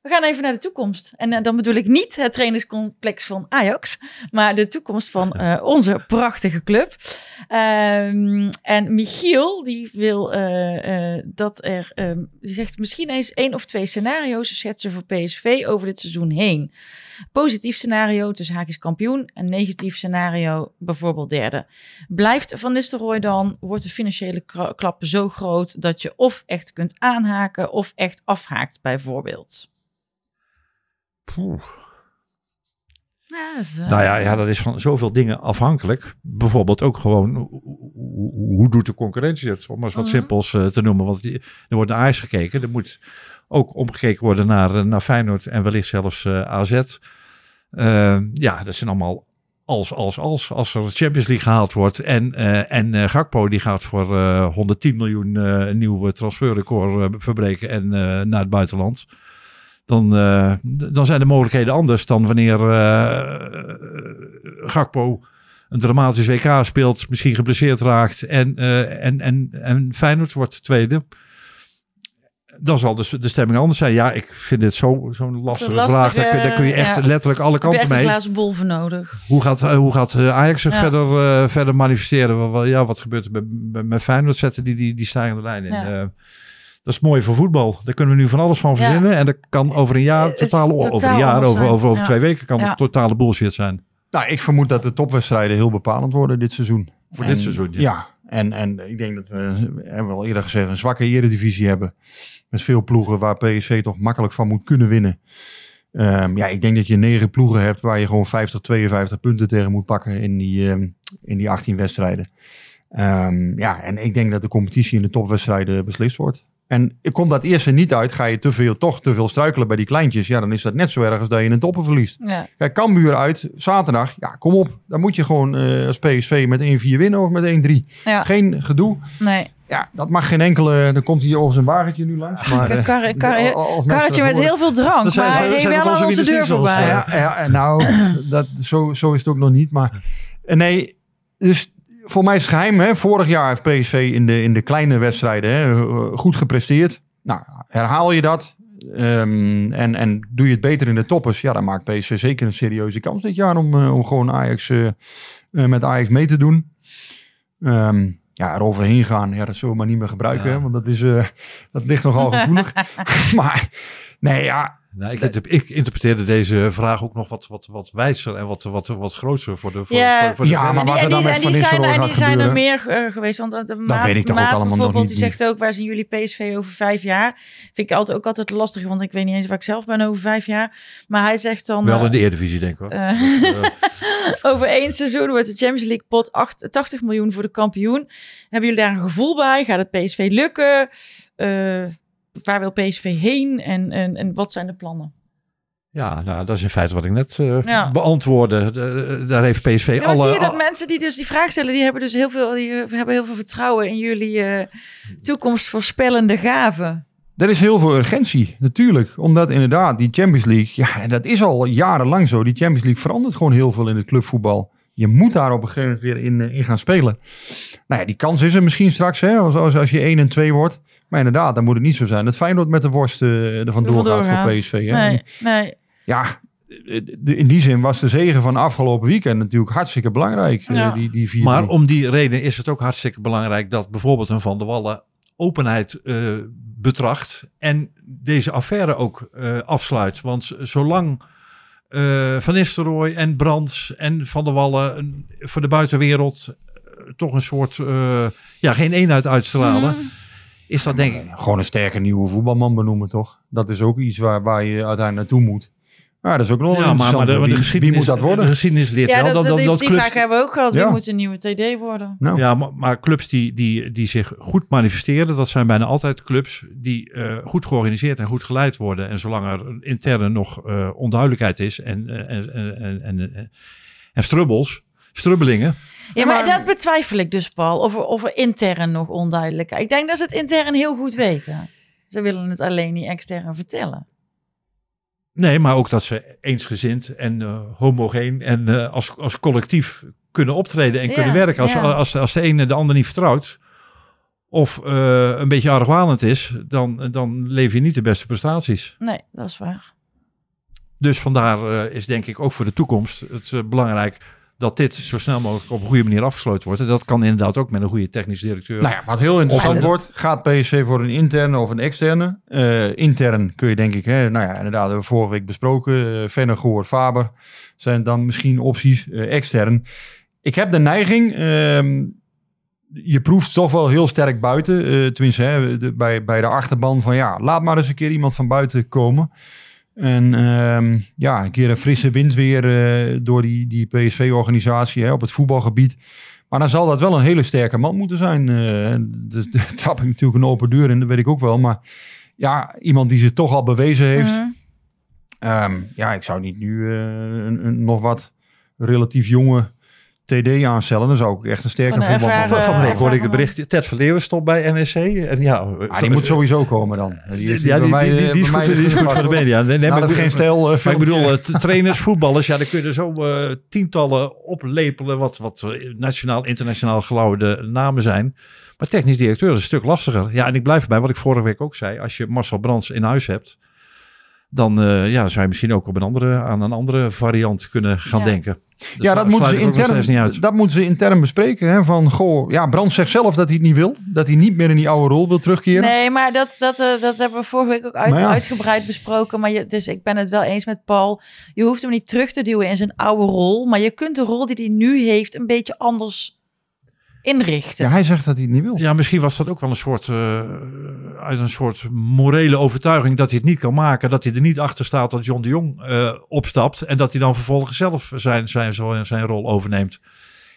We gaan even naar de toekomst. En eh, dan bedoel ik niet het trainingscomplex van Ajax, maar de toekomst van eh, onze prachtige club. Ehm, en Michiel, die wil eh, dat er, ehm, die zegt misschien eens één of twee scenario's schetsen voor PSV over dit seizoen heen. Positief scenario, dus haakjes kampioen. En negatief scenario, bijvoorbeeld derde. Blijft Van Nistelrooy dan, wordt de financiële klap zo groot dat je of echt kunt aanhaken of echt afhaakt bijvoorbeeld. Poeh. Ja, dat is, eh, Nou ja, ja, dat is van zoveel dingen afhankelijk. Bijvoorbeeld ook gewoon, hoe, doet de concurrentie het? Om maar eens wat Mhm. simpels eh, te noemen. Want die- er wordt naar Ajax gekeken. Er moet ook omgekeken worden naar, eh, naar Feyenoord en wellicht zelfs AZ. Eh, ja, dat zijn allemaal als, als, als. Als er Champions League gehaald wordt en, en Gakpo die gaat voor eh, 110 miljoen een nieuw transferrecord verbreken en naar het buitenland. Dan, eh, dan zijn de mogelijkheden anders dan wanneer eh, Gakpo een dramatisch WK speelt, misschien geblesseerd raakt en, eh, en, en, en Feyenoord wordt tweede. Dan zal dus de stemming anders zijn. Ja, ik vind dit zo- zo'n lastige lastig, vraag. Daar, kun- daar kun je echt ja. letterlijk alle heb kanten een mee. glazen bol voor nodig. Hoe gaat, hoe gaat Ajax zich Ja. verder, verder manifesteren? Ja, wat gebeurt er met, met, Feyenoord? Zetten die, die, die stijgende lijn in. Ja. Dat is mooi voor voetbal. Daar kunnen we nu van alles van Ja. verzinnen. En dat kan over een jaar, totale, over totaal een jaar, over, over, over Ja. twee weken kan Ja. het totale bullshit zijn. Nou, ik vermoed dat de topwedstrijden heel bepalend worden dit seizoen. Voor En dit seizoen, ja. Ja, En, en ik denk dat we, hebben we al eerder gezegd, een zwakke eredivisie hebben. Met veel ploegen waar PSV toch makkelijk van moet kunnen winnen. Ehm, ja, ik denk dat je negen ploegen hebt waar je gewoon 50, 52 punten tegen moet pakken in die, ehm, in die 18 wedstrijden. Ehm, ja, en ik denk dat de competitie in de topwedstrijden beslist wordt. En komt dat eerste niet uit, ga je te veel, toch te veel struikelen bij die kleintjes. Ja, dan is dat net zo erg als dat je een toppen verliest. Ja. Kijk, Cambuur uit, zaterdag. Ja, kom op. Dan moet je gewoon eh, als PSV met 1-4 winnen of met 1-3. Ja. Geen gedoe. Nee. Ja, dat mag geen enkele... Dan komt hier over zijn wagentje nu langs. Maar, Een eh, kar- kar- Karretje met heel veel drank, Dat maar hij ging wel aan onze onze deur voorbij. Ja, ja, en nou, dat, zo, zo is het ook nog niet. Maar eh, nee, dus voor mij is het geheim. Hè? Vorig jaar heeft PSV in de, in de kleine wedstrijden hè, eh, goed gepresteerd. Nou, herhaal je dat ehm, en, en doe je het beter in de toppers. Ja, dan maakt PSV zeker een serieuze kans dit jaar om, eh, om gewoon Ajax, eh, met Ajax mee te doen. Ehm, ja, eroverheen gaan, ja, dat zullen we maar niet meer gebruiken. Ja. Hè? Want dat, is, dat ligt nogal gevoelig. maar nee, ja, Nou, ik, ik interpreteerde deze vraag ook nog wat, wat, wat wijzer en wat, wat, wat groter voor de voor, Ja. voor, voor de Ja, maar wat er dan met Van zijn, Nistelrooy en die zijn er meer eh, geweest. Want de Maat, weet ik toch ook allemaal nog bijvoorbeeld, niet. die zegt ook, waar zien jullie PSV over vijf jaar? Vind ik altijd, ook altijd lastig, want ik weet niet eens waar ik zelf ben over vijf jaar. Maar hij zegt dan... Wel eh, in de Eredivisie, denk ik hoor. eh, Dat, eh, over één seizoen wordt de Champions League pot 8 80 miljoen voor de kampioen. Hebben jullie daar een gevoel bij? Gaat het PSV lukken? Eh, waar wil PSV heen? En, en, en wat zijn de plannen? ja, nou, dat is in feite wat ik net eh, Ja. beantwoordde. De- daar heeft PSV Ja, alle... zie je dat al- mensen die dus die vraag stellen, die hebben dus heel veel, die eh, hebben heel veel vertrouwen in jullie eh, toekomstvoorspellende gaven. Er is heel veel urgentie, natuurlijk. Omdat inderdaad die Champions League, ja, en dat is al jarenlang zo. Die Champions League verandert gewoon heel veel in het clubvoetbal. Je moet daar op een gegeven moment weer in, eh, in gaan spelen. Nou ja, die kans is er misschien straks, hè, als, als, als je 1 en 2 wordt. Maar inderdaad, dan moet het niet zo zijn dat Feyenoord met de worst eh, er vandoor Vandoor gaat voor. PSV. Hè. Nee, nee. Ja, eh, in die zin was de zegen van afgelopen weekend natuurlijk hartstikke belangrijk. eh, Ja. die, die 4-3. Maar om die reden is het ook hartstikke belangrijk dat bijvoorbeeld een Van der Wallen openheid eh, betracht en deze affaire ook eh, afsluit. Want zolang eh, Van Nistelrooy en Brands en Van der Wallen een- voor de buitenwereld eh, toch een soort, eh, ja, geen eenheid uitstralen, Mhm. is dat denk ik... Gewoon een sterke nieuwe voetbalman benoemen, toch? Dat is ook iets waar, waar je uiteindelijk naartoe moet. Ja, dat is ook nog Ja, maar, maar, de, maar de wie, geschiedenis, wie moet dat De worden? geschiedenis leert Ja, wel dat, dat, dat, die, dat die clubs, vraag hebben we ook gehad. Wie Ja. moet een nieuwe TD worden? Nou, Ja, maar, maar clubs die, die, die zich goed manifesteren, dat zijn bijna altijd clubs die eh, goed georganiseerd en goed geleid worden. En zolang er interne nog eh, onduidelijkheid is en, eh, en, en, en, en, en, en strubbels, strubbelingen. Ja, maar, maar- dat betwijfel ik dus, Paul. Of er, of er intern nog onduidelijk. Ik denk dat ze het intern heel goed weten. Ze willen het alleen niet extern vertellen. Nee, maar ook dat ze eensgezind en eh, homogeen en eh, als, als collectief kunnen optreden en Ja, kunnen werken. Als, ja. als, als de ene de ander niet vertrouwt of eh, een beetje argwanend is, dan, dan lever je niet de beste prestaties. Nee, dat is waar. Dus vandaar is denk ik ook voor de toekomst het belangrijk dat dit zo snel mogelijk op een goede manier afgesloten wordt. En dat kan inderdaad ook met een goede technisch directeur. Nou ja, wat heel interessant wordt, gaat PSV voor een interne of een externe? Eh, intern kun je denk ik, hè, nou ja, inderdaad, hebben we vorige week besproken. Uh, Vennegoor, Faber zijn dan misschien opties. Eh, extern. Ik heb de neiging, ehm, je proeft toch wel heel sterk buiten. eh, tenminste, hè, de- bij, bij de achterban van ja, laat maar eens een keer iemand van buiten komen. En ehm, ja, een keer een frisse wind weer eh, door die, die PSV-organisatie op het voetbalgebied. Maar dan zal dat wel een hele sterke man moeten zijn. eh dus daar trap ik natuurlijk een open deur in, dat weet ik ook wel. Maar ja, iemand die zich toch al bewezen heeft. Mhm. Ehm, ja, ik zou niet nu eh, een, een nog wat relatief jonge TD aanstellen. Dan zou ik echt een sterke Van ervaren- Van de week hoorde ik het bericht, Ted Verleeuwen stopt bij NEC. En ja, Ah, die moet sowieso komen dan. Die is, ja, bij die, mij, die, die, die is bij goed, is voor de media. Nee, nee, Nou, maar dat ik geen bedoel- stijl. eh, Maar ik bedoel, eh, trainers, voetballers, ja, dan kun je zo eh, tientallen oplepelen wat, wat nationaal, internationaal gelauwerde namen zijn. Maar technisch directeur is een stuk lastiger. Ja, en ik blijf erbij wat ik vorige week ook zei. Als je Marcel Brands in huis hebt, dan eh, ja, zou je misschien ook op een andere, aan een andere variant kunnen gaan Ja. denken. Ja, dat moeten, ze intern, dat moeten ze intern bespreken. Hè? Van, goh, ja, Brand zegt zelf dat hij het niet wil. Dat hij niet meer in die oude rol wil terugkeren. Nee, maar dat, dat, eh, dat hebben we vorige week ook uit, ja. uitgebreid besproken. Maar je, dus ik ben het wel eens met Paul. Je hoeft hem niet terug te duwen in zijn oude rol. Maar je kunt de rol die hij nu heeft een beetje anders inrichten. Ja, hij zegt dat hij het niet wil. Ja, misschien was dat ook wel een soort, eh, uit een soort morele overtuiging dat hij het niet kan maken. Dat hij er niet achter staat dat John de Jong eh, opstapt. En dat hij dan vervolgens zelf zijn, zijn, zijn, zijn rol overneemt.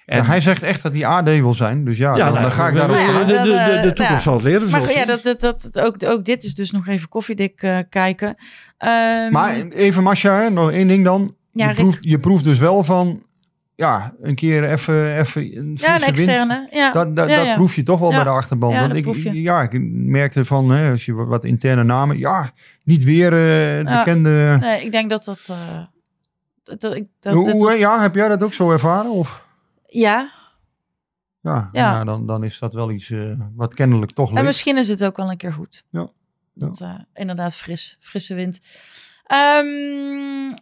En, Ja, hij zegt echt dat hij AD wil zijn. Dus ja, dan, nou, dan ga ik we- daarop... Ja, de, de, de, de toekomst ja. zal het leren. Maar ja, dat, dat, dat, ook, ook dit is dus nog even koffiedik eh, kijken. Ehm, Maar even Masha, hè, nog één ding dan. Ja, je, proeft, je proeft dus wel van... Ja, een keer even, even een ja, een frisse wind. externe. Ja, Dat, dat, ja, dat proef je toch wel bij de achterban. Want dat ik, ja, ik merkte van, hè, als je wat, interne namen... Ja, niet weer eh de bekende... Nee, ik denk dat dat... eh, dat, ik- dat, hoe, dat- ja, heb jij dat ook zo ervaren? Of? ja, Ja, Ja. dan, dan is dat wel iets eh, wat kennelijk toch en leeft. misschien is het ook wel een keer goed. Ja. Dat, inderdaad, fris, frisse wind. Ehm,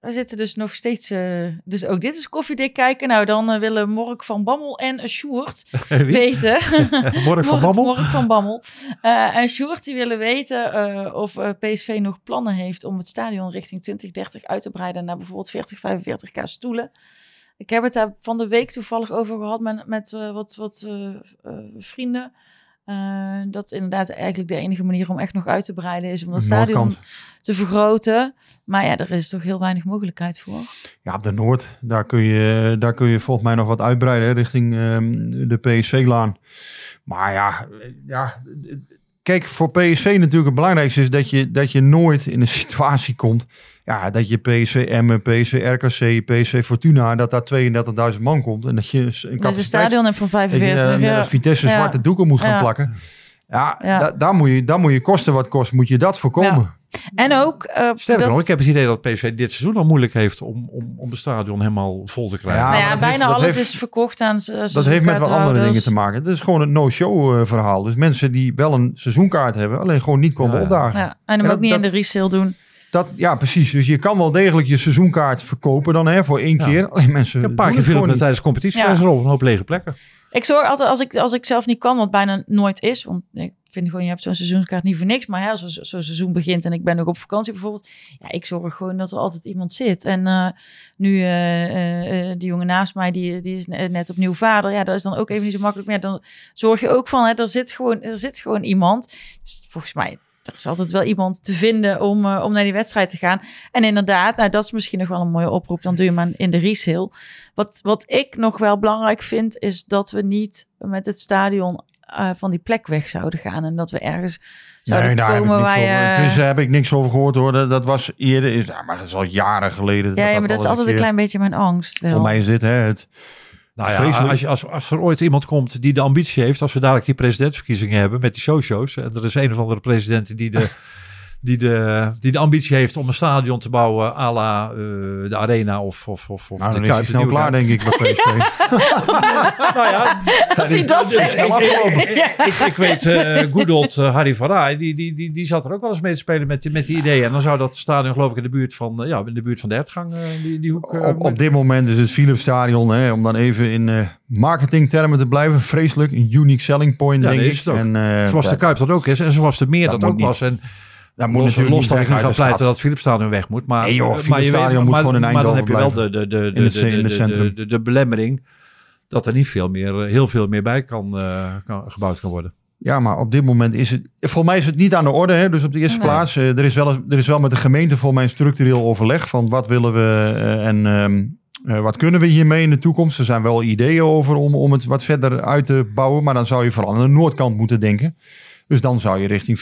we zitten dus nog steeds... eh, dus ook dit is koffiedik kijken. Nou, dan eh, willen Mork van Bammel en uh, Sjoerd weten... Mork van Bammel? Mork van Bammel. Eh, en Sjoerd die willen weten eh, of eh, PSV nog plannen heeft om het stadion richting 2030 uit te breiden naar bijvoorbeeld 40, 45k stoelen. Ik heb het daar van de week toevallig over gehad met, met eh, wat, wat eh, eh, vrienden. Eh, dat is inderdaad eigenlijk de enige manier om echt nog uit te breiden is om dat stadion Noordkant. te vergroten. Maar ja, er is toch heel weinig mogelijkheid voor. Ja, op de Noord, daar kun je, daar kun je volgens mij nog wat uitbreiden hè, richting ehm, de PSV-laan. Maar ja, ja, kijk, voor PSV natuurlijk het belangrijkste is dat je, dat je nooit in een situatie komt. Ja, dat je PSV Emmen, PSV RKC, PSV Fortuna, dat daar 32.000 man komt. En dat je een Dus capaciteit stadion heb van dat je, 45. eh, ja. met Vitesse Ja. zwarte doeken moet gaan Ja. plakken. Ja, Ja. da- daar, moet je, daar moet je kosten wat kost, moet je dat voorkomen. En ook... eh, Sterker nog, ik heb het idee dat PSV dit seizoen al moeilijk heeft om, om, om het stadion helemaal vol te krijgen. Ja, nou ja, heeft- bijna alles heeft- is verkocht aan ze- Dat heeft met wat andere dingen te maken. Het is gewoon een no-show eh, verhaal. Dus mensen die wel een seizoenkaart hebben, alleen gewoon niet komen Ja, ja. opdagen. Ja, en hem En ook dat- niet in de resale doen. Dat, ja, precies. Dus je kan wel degelijk je seizoenkaart verkopen dan hè, voor één Ja. keer. Alleen mensen een paar keer het niet. tijdens de competitie Ja. er op een hoop lege plekken. Ik zorg altijd, als ik, als ik zelf niet kan, wat bijna nooit is. Want ik vind gewoon, je hebt zo'n seizoenskaart niet voor niks. Maar ja, als zo- zo'n seizoen begint en ik ben ook op vakantie bijvoorbeeld. Ja, ik zorg gewoon dat er altijd iemand zit. En eh, nu, eh, eh, die jongen naast mij, die, die is ne- net opnieuw vader. Ja, dat is dan ook even niet zo makkelijk meer. Dan zorg je ook van, hè, er, zit gewoon, er zit gewoon iemand. Dus volgens mij, er is altijd wel iemand te vinden om, eh, om naar die wedstrijd te gaan. En inderdaad, nou, dat is misschien nog wel een mooie oproep. Dan doe je maar in de resale. Wat, wat ik nog wel belangrijk vind, is dat we niet met het stadion eh, van die plek weg zouden gaan. En dat we ergens zouden Nee, daar heb ik komen niks waar je... Tenminste, heb ik niks over gehoord hoor. Dat, dat was eerder, is, ja, maar dat is al jaren geleden. ja, ja, maar dat is altijd een keer- klein beetje mijn angst. Wel. Voor mij is dit hè, het Nou ja, Vreselijk. als, je, als, als er ooit iemand komt die de ambitie heeft, als we dadelijk die presidentsverkiezingen hebben met die showshows, en er is een of andere president die de, die de, die de ambitie heeft om een stadion te bouwen à la eh, de Arena of, of, of, of Nou, de dan is hij Kuip, snel klaar, denk ik, bij PSV. Nou ja, Als hij dat zegt. ik, ik, ik, ik, ik weet, eh good old eh, Harry van Rij, die, die, die, die zat er ook wel eens mee te spelen met, die- met die ideeën. En dan zou dat stadion geloof ik in de buurt van, ja, in de buurt van de Hertgang, eh, die, die hoek. eh, op, op dit moment is het Philips Stadion, hè, om dan even in eh marketingtermen te blijven, vreselijk. Een unique selling point, Ja, denk ik. is het ook. En, Zoals de Kuip dat ook is en zoals de Meer Dat dat, ook niet. was. En dat moet los, natuurlijk los niet dat ik pleiten dat het Philips Stadion weg moet. Maar, Nee, joh, Philips maar je weet- Stadion moet maar- gewoon in Maar dan heb je wel de, de, de, de, de, de, belemmering dat er niet veel meer, eh, heel veel meer bij kan, eh, kan gebouwd kan worden. Ja, maar op dit moment is het... Volgens mij is het niet aan de orde. Hè? Dus op de eerste Nee. plaats, eh, er, is wel, er is wel met de gemeente volgens mij een structureel overleg van wat willen we en ehm, eh, wat kunnen we hiermee in de toekomst. Er zijn wel ideeën over om, om het wat verder uit te bouwen, maar dan zou je vooral aan de noordkant moeten denken. Dus dan zou je richting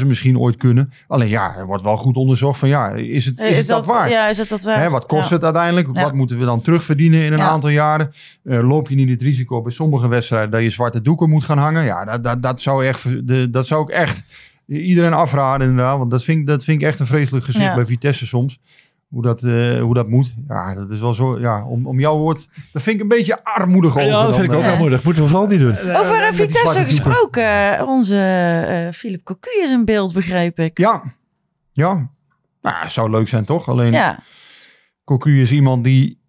40.000 misschien ooit kunnen. Alleen ja, er wordt wel goed onderzocht van ja, is het, is het dat, waard? Ja, is het dat waard? Hè, wat kost Ja. het uiteindelijk? Ja. Wat moeten we dan terugverdienen in een aantal jaren? Eh, loop je niet het risico bij sommige wedstrijden dat je zwarte doeken moet gaan hangen? Ja, dat, dat, dat, zou, echt, de, dat zou ik echt iedereen afraden inderdaad. Want dat vind, ik- dat vind ik echt een vreselijk gezicht bij Vitesse soms. Hoe dat, eh, hoe dat moet. Ja, dat is wel zo. Ja, om, om jouw woord. Dat vind ik een beetje armoedig over. Ja, dat dan, vind ik ook eh, wel moedig. Moeten we vooral niet doen. Over uh, Vitesse gesproken. Onze eh Philip Cocu is in beeld, begreep ik. Ja, ja. Nou, zou leuk zijn toch? Alleen Ja, Cocu is iemand die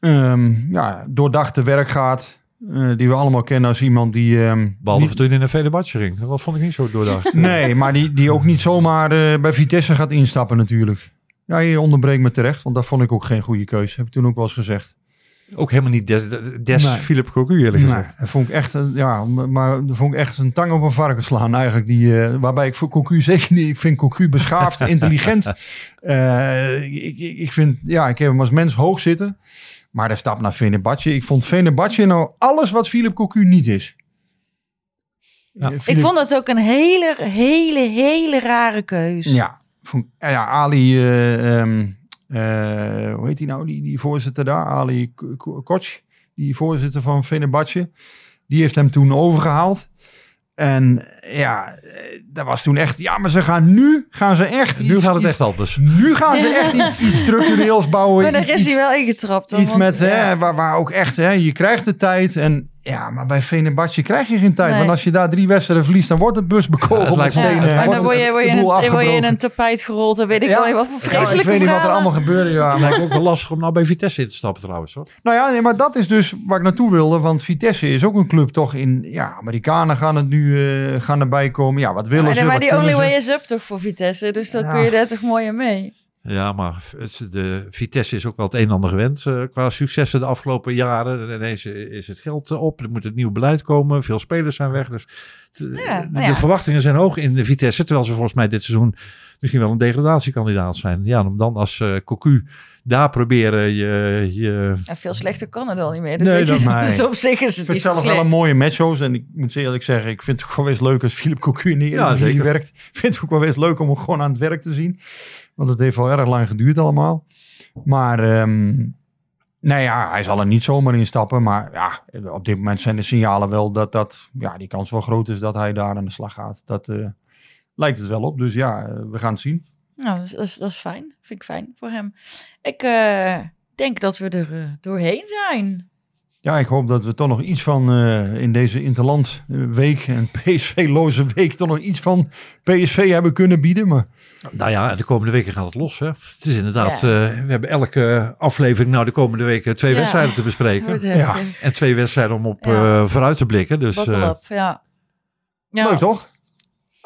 ehm, ja, doordacht te werk gaat. eh, die we allemaal kennen als iemand die... ehm, Behalve niet- toen in een Venebatje ging. Dat vond ik niet zo doordacht. Nee, maar die, die ook niet zomaar eh, bij Vitesse gaat instappen natuurlijk. Ja, je onderbreekt me terecht, want dat vond ik ook geen goede keuze. Heb ik toen ook wel eens gezegd. Ook helemaal niet des, des Nee. Philip Cocu eerlijk Nee, gezegd. dat vond ik echt, een- ja, maar dat vond ik echt een tang op een varken slaan eigenlijk. Die, eh, waarbij ik voor Cocu zeker niet, ik vind Cocu beschaafd, intelligent. Eh, ik, ik, ik vind, ja, ik heb hem als mens hoog zitten. Maar de stap naar Fenerbahce, ik vond Fenerbahce nou alles wat Philip Cocu niet is. Ja. Eh, Ik vond dat ook een hele, hele, hele rare keus. Ja, eh, ja Ali, eh, ehm, eh, hoe heet die nou, die, die voorzitter daar? Ali Koch, die voorzitter van Fenerbahce. Die heeft hem toen overgehaald. En ja, eh, dat was toen echt, ja, maar ze gaan nu, gaan ze echt Nu gaat het iets- echt anders. Nu gaan ze echt iets, iets structureels bouwen. Maar daar is hij wel ingetrapt. hoor, Iets want- met, ja. hè, waar, waar ook echt, hè, je krijgt de tijd. En ja, maar bij Fenerbahce krijg je geen tijd. Nee. Want als je daar drie wedstrijden verliest, dan wordt het bus Ja, bekogeld het met lijkt me- Ja, stenen. en wordt dan word je, word, je in een, word je in afgebroken. een tapijt gerold. En weet ik Ja. wel wat voor Ja, ik vreselijke weet niet wat er allemaal gebeurde. Ja. Het lijkt ook wel lastig om nou bij Vitesse in te stappen trouwens hoor. Nou ja, nee, maar dat is dus waar ik naartoe wilde. Want Vitesse is ook een club toch in... Ja, Amerikanen gaan het nu eh, gaan erbij komen. Ja, wat willen Maar, ze? maar die only ze? way is up toch voor Vitesse. Dus dan Ja. kun je daar toch mooi aan mee. Ja, maar het, de Vitesse is ook wel het een en ander gewend eh, qua successen de afgelopen jaren. Ineens is het geld eh, op, er moet het nieuw beleid komen, veel spelers zijn weg. Dus t- Ja, de, nou ja. de verwachtingen zijn hoog in de Vitesse, terwijl ze volgens mij dit seizoen misschien wel een degradatiekandidaat zijn. Ja, om dan als eh Cocu daar proberen je... je En veel slechter kan het al niet meer. Dus, Nee, weet je, dat- nee. dus op zich is het Ik vind zelf wel een mooie matchhows. En ik moet eerlijk zeggen, ik vind het ook wel eens leuk als Philip Cocu in de Ja, zeker. werkt. Ik vind het ook wel eens leuk om hem gewoon aan het werk te zien. Want het heeft wel erg lang geduurd allemaal. Maar ehm nou ja, hij zal er niet zomaar in stappen. Maar ja, op dit moment zijn de signalen wel dat, dat ja, die kans wel groot is dat hij daar aan de slag gaat. Dat eh, lijkt het wel op. Dus ja, eh, we gaan het zien. Nou, dat is, dat, is, fijn. Vind ik fijn voor hem. Ik eh, denk dat we er eh, doorheen zijn. Ja, ik hoop dat we toch nog iets van eh, in deze Interland week en PSV-loze week toch nog iets van PSV hebben kunnen bieden. Maar Nou ja, de komende weken gaat het los. Hè? Het is inderdaad, Ja. eh, we hebben elke aflevering nou de komende weken twee Ja. wedstrijden te bespreken. Ja. heftig. En twee wedstrijden om op Ja. eh, vooruit te blikken. Dus Buckle eh, up, ja. ja. leuk toch?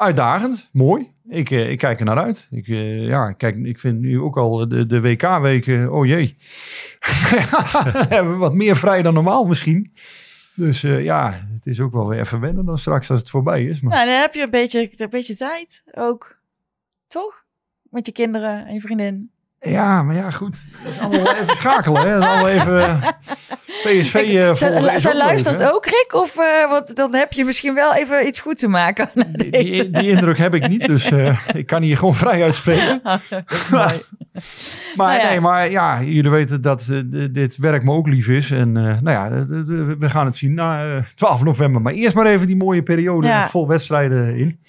Uitdagend, mooi. Ik, eh, ik kijk er naar uit. Ik, eh, ja, kijk, ik vind nu ook al de, de WK-weken, oh jee. hebben we wat meer vrij dan normaal misschien. Dus eh, ja, het is ook wel weer even wennen dan straks als het voorbij is. Maar Nou, dan heb je een beetje, een beetje tijd ook. Toch? Met je kinderen en je vriendin. Ja, maar ja, goed. Dat is allemaal even schakelen. Hè? Dat is allemaal even eh, PSV eh volgen. Zij, leuk, luistert ook, Rick? Of, eh, want dan heb je misschien wel even iets goed te maken. Die, die, die indruk heb ik niet, dus ik kan hier gewoon vrij uitspreken. Mooi. Maar Nou ja. nee, maar ja, jullie weten dat dit werk me ook lief is. En nou ja, we gaan het zien na eh, 12 november. Maar eerst maar even die mooie periode Ja. vol wedstrijden in.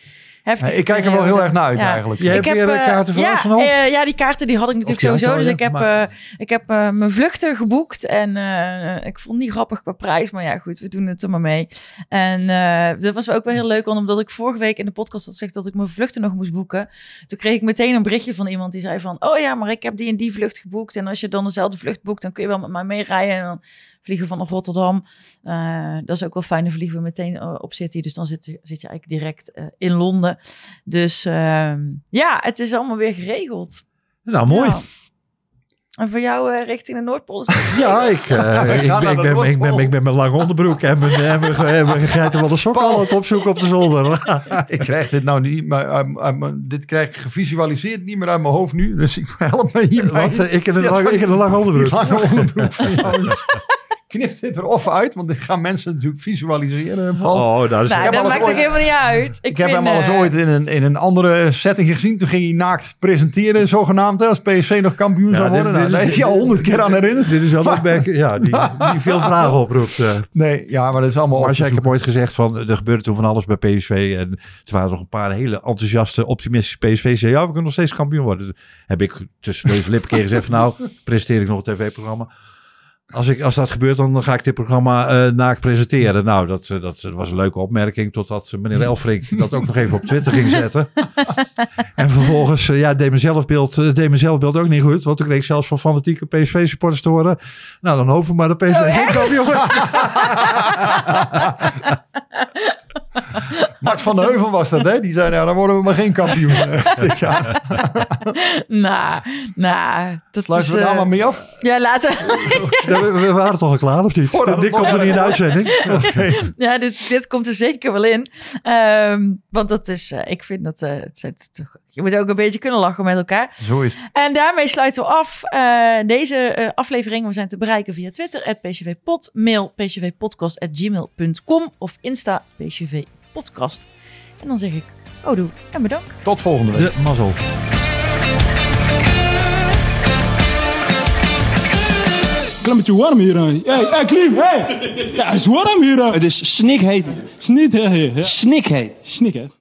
Heftige Eh, ik kijk er wel heel erg naar uit Ja. eigenlijk. Jij Ik hebt heb weer eh, kaarten voor ja, Arsenal? eh, ja, die kaarten die had ik natuurlijk sowieso. Dus ik heb, maar- eh, ik heb eh, mijn vluchten geboekt. En eh, ik vond het niet grappig qua prijs. Maar ja, goed, we doen het er maar mee. En eh, dat was ook wel heel leuk. Want omdat ik vorige week in de podcast had gezegd dat ik mijn vluchten nog moest boeken. Toen kreeg ik meteen een berichtje van iemand die zei van... Oh ja, maar ik heb die en die vlucht geboekt. En als je dan dezelfde vlucht boekt, dan kun je wel met mij meerijden. En dan vliegen vanaf Rotterdam. Eh, dat is ook wel fijn. Dan vliegen we meteen eh, op City. Dus dan zit, je- zit je eigenlijk direct eh, in Londen. Dus ehm, ja, het is allemaal weer geregeld. nou, mooi. Ja. En voor jou eh, richting de Noordpool is het- Ja, ik, ik, ben, ik, ben, ik, ben, ik ben mijn lange onderbroek en mijn, en mijn, en mijn Paul. al aan het opzoeken op de zolder. ik krijg dit nou niet, maar dit krijg ik gevisualiseerd niet meer uit mijn hoofd nu. Dus ik help me hierbij. Wat, ik in een ik in een lange onderbroek. lange onderbroek van jou. Dus Knip dit er of uit, want dit gaan mensen natuurlijk visualiseren. Paul. Oh, dat is Nou, dat maakt ook helemaal niet uit. Ik, Ik heb hem al eens eh, ooit in een, in een andere setting gezien. Toen ging hij naakt presenteren, zogenaamd. hè, Als PSV nog kampioen Ja, zou dit- worden. dit Nou, is- daar is hij al honderd keer aan herinnerd. Dit is wel een opmerking ja, die, die veel vragen oproept. eh. Nee, ja, maar dat is allemaal Maar ik heb ooit gezegd van, er gebeurde toen van alles bij PSV. En er waren nog een paar hele enthousiaste, optimistische PSV's. Ja, we kunnen nog steeds kampioen worden. Toen heb ik tussen deze lippen een keer gezegd van, nou, presenteer ik nog een tv-programma. Als, ik, als dat gebeurt, dan ga ik dit programma eh naakt presenteren. Nou, dat, eh, dat was een leuke opmerking. Totdat meneer Elfrink dat ook nog even op Twitter ging zetten. En vervolgens, eh, ja, deed mijn zelfbeeld, deed mijn zelfbeeld ook niet goed. Want toen kreeg ik zelfs van fanatieke PSV-supporters te horen. Nou, dan hopen we maar dat PSV wordt. Maar Maat van de Heuvel was dat, hè? Die zei, nou, dan worden we maar geen kampioen eh, dit jaar. Nou, nou, dat Sluiten is... we daar eh, maar mee af? Ja, laten we, we waren toch al klaar, of niet? Voordat Dit komt er niet in de uitzending. Ja, dit, dit komt er zeker wel in. Ehm, want dat is, eh, ik vind dat, het zijn toch, je moet ook een beetje kunnen lachen met elkaar. Zo is het. En daarmee sluiten we af deze aflevering. We zijn te bereiken via Twitter, pcvpod, mail pcvpodcast.gmail.com of Insta pcvpodcast. En dan zeg ik, oh doe en bedankt. Tot volgende week. De mazzel. Klimmetje warm hier. hè. Hey, hey, Klim, hey! Ja, het is warm hier. hè. Het is snikheet. Snikheet. Snikheet. Snikheet.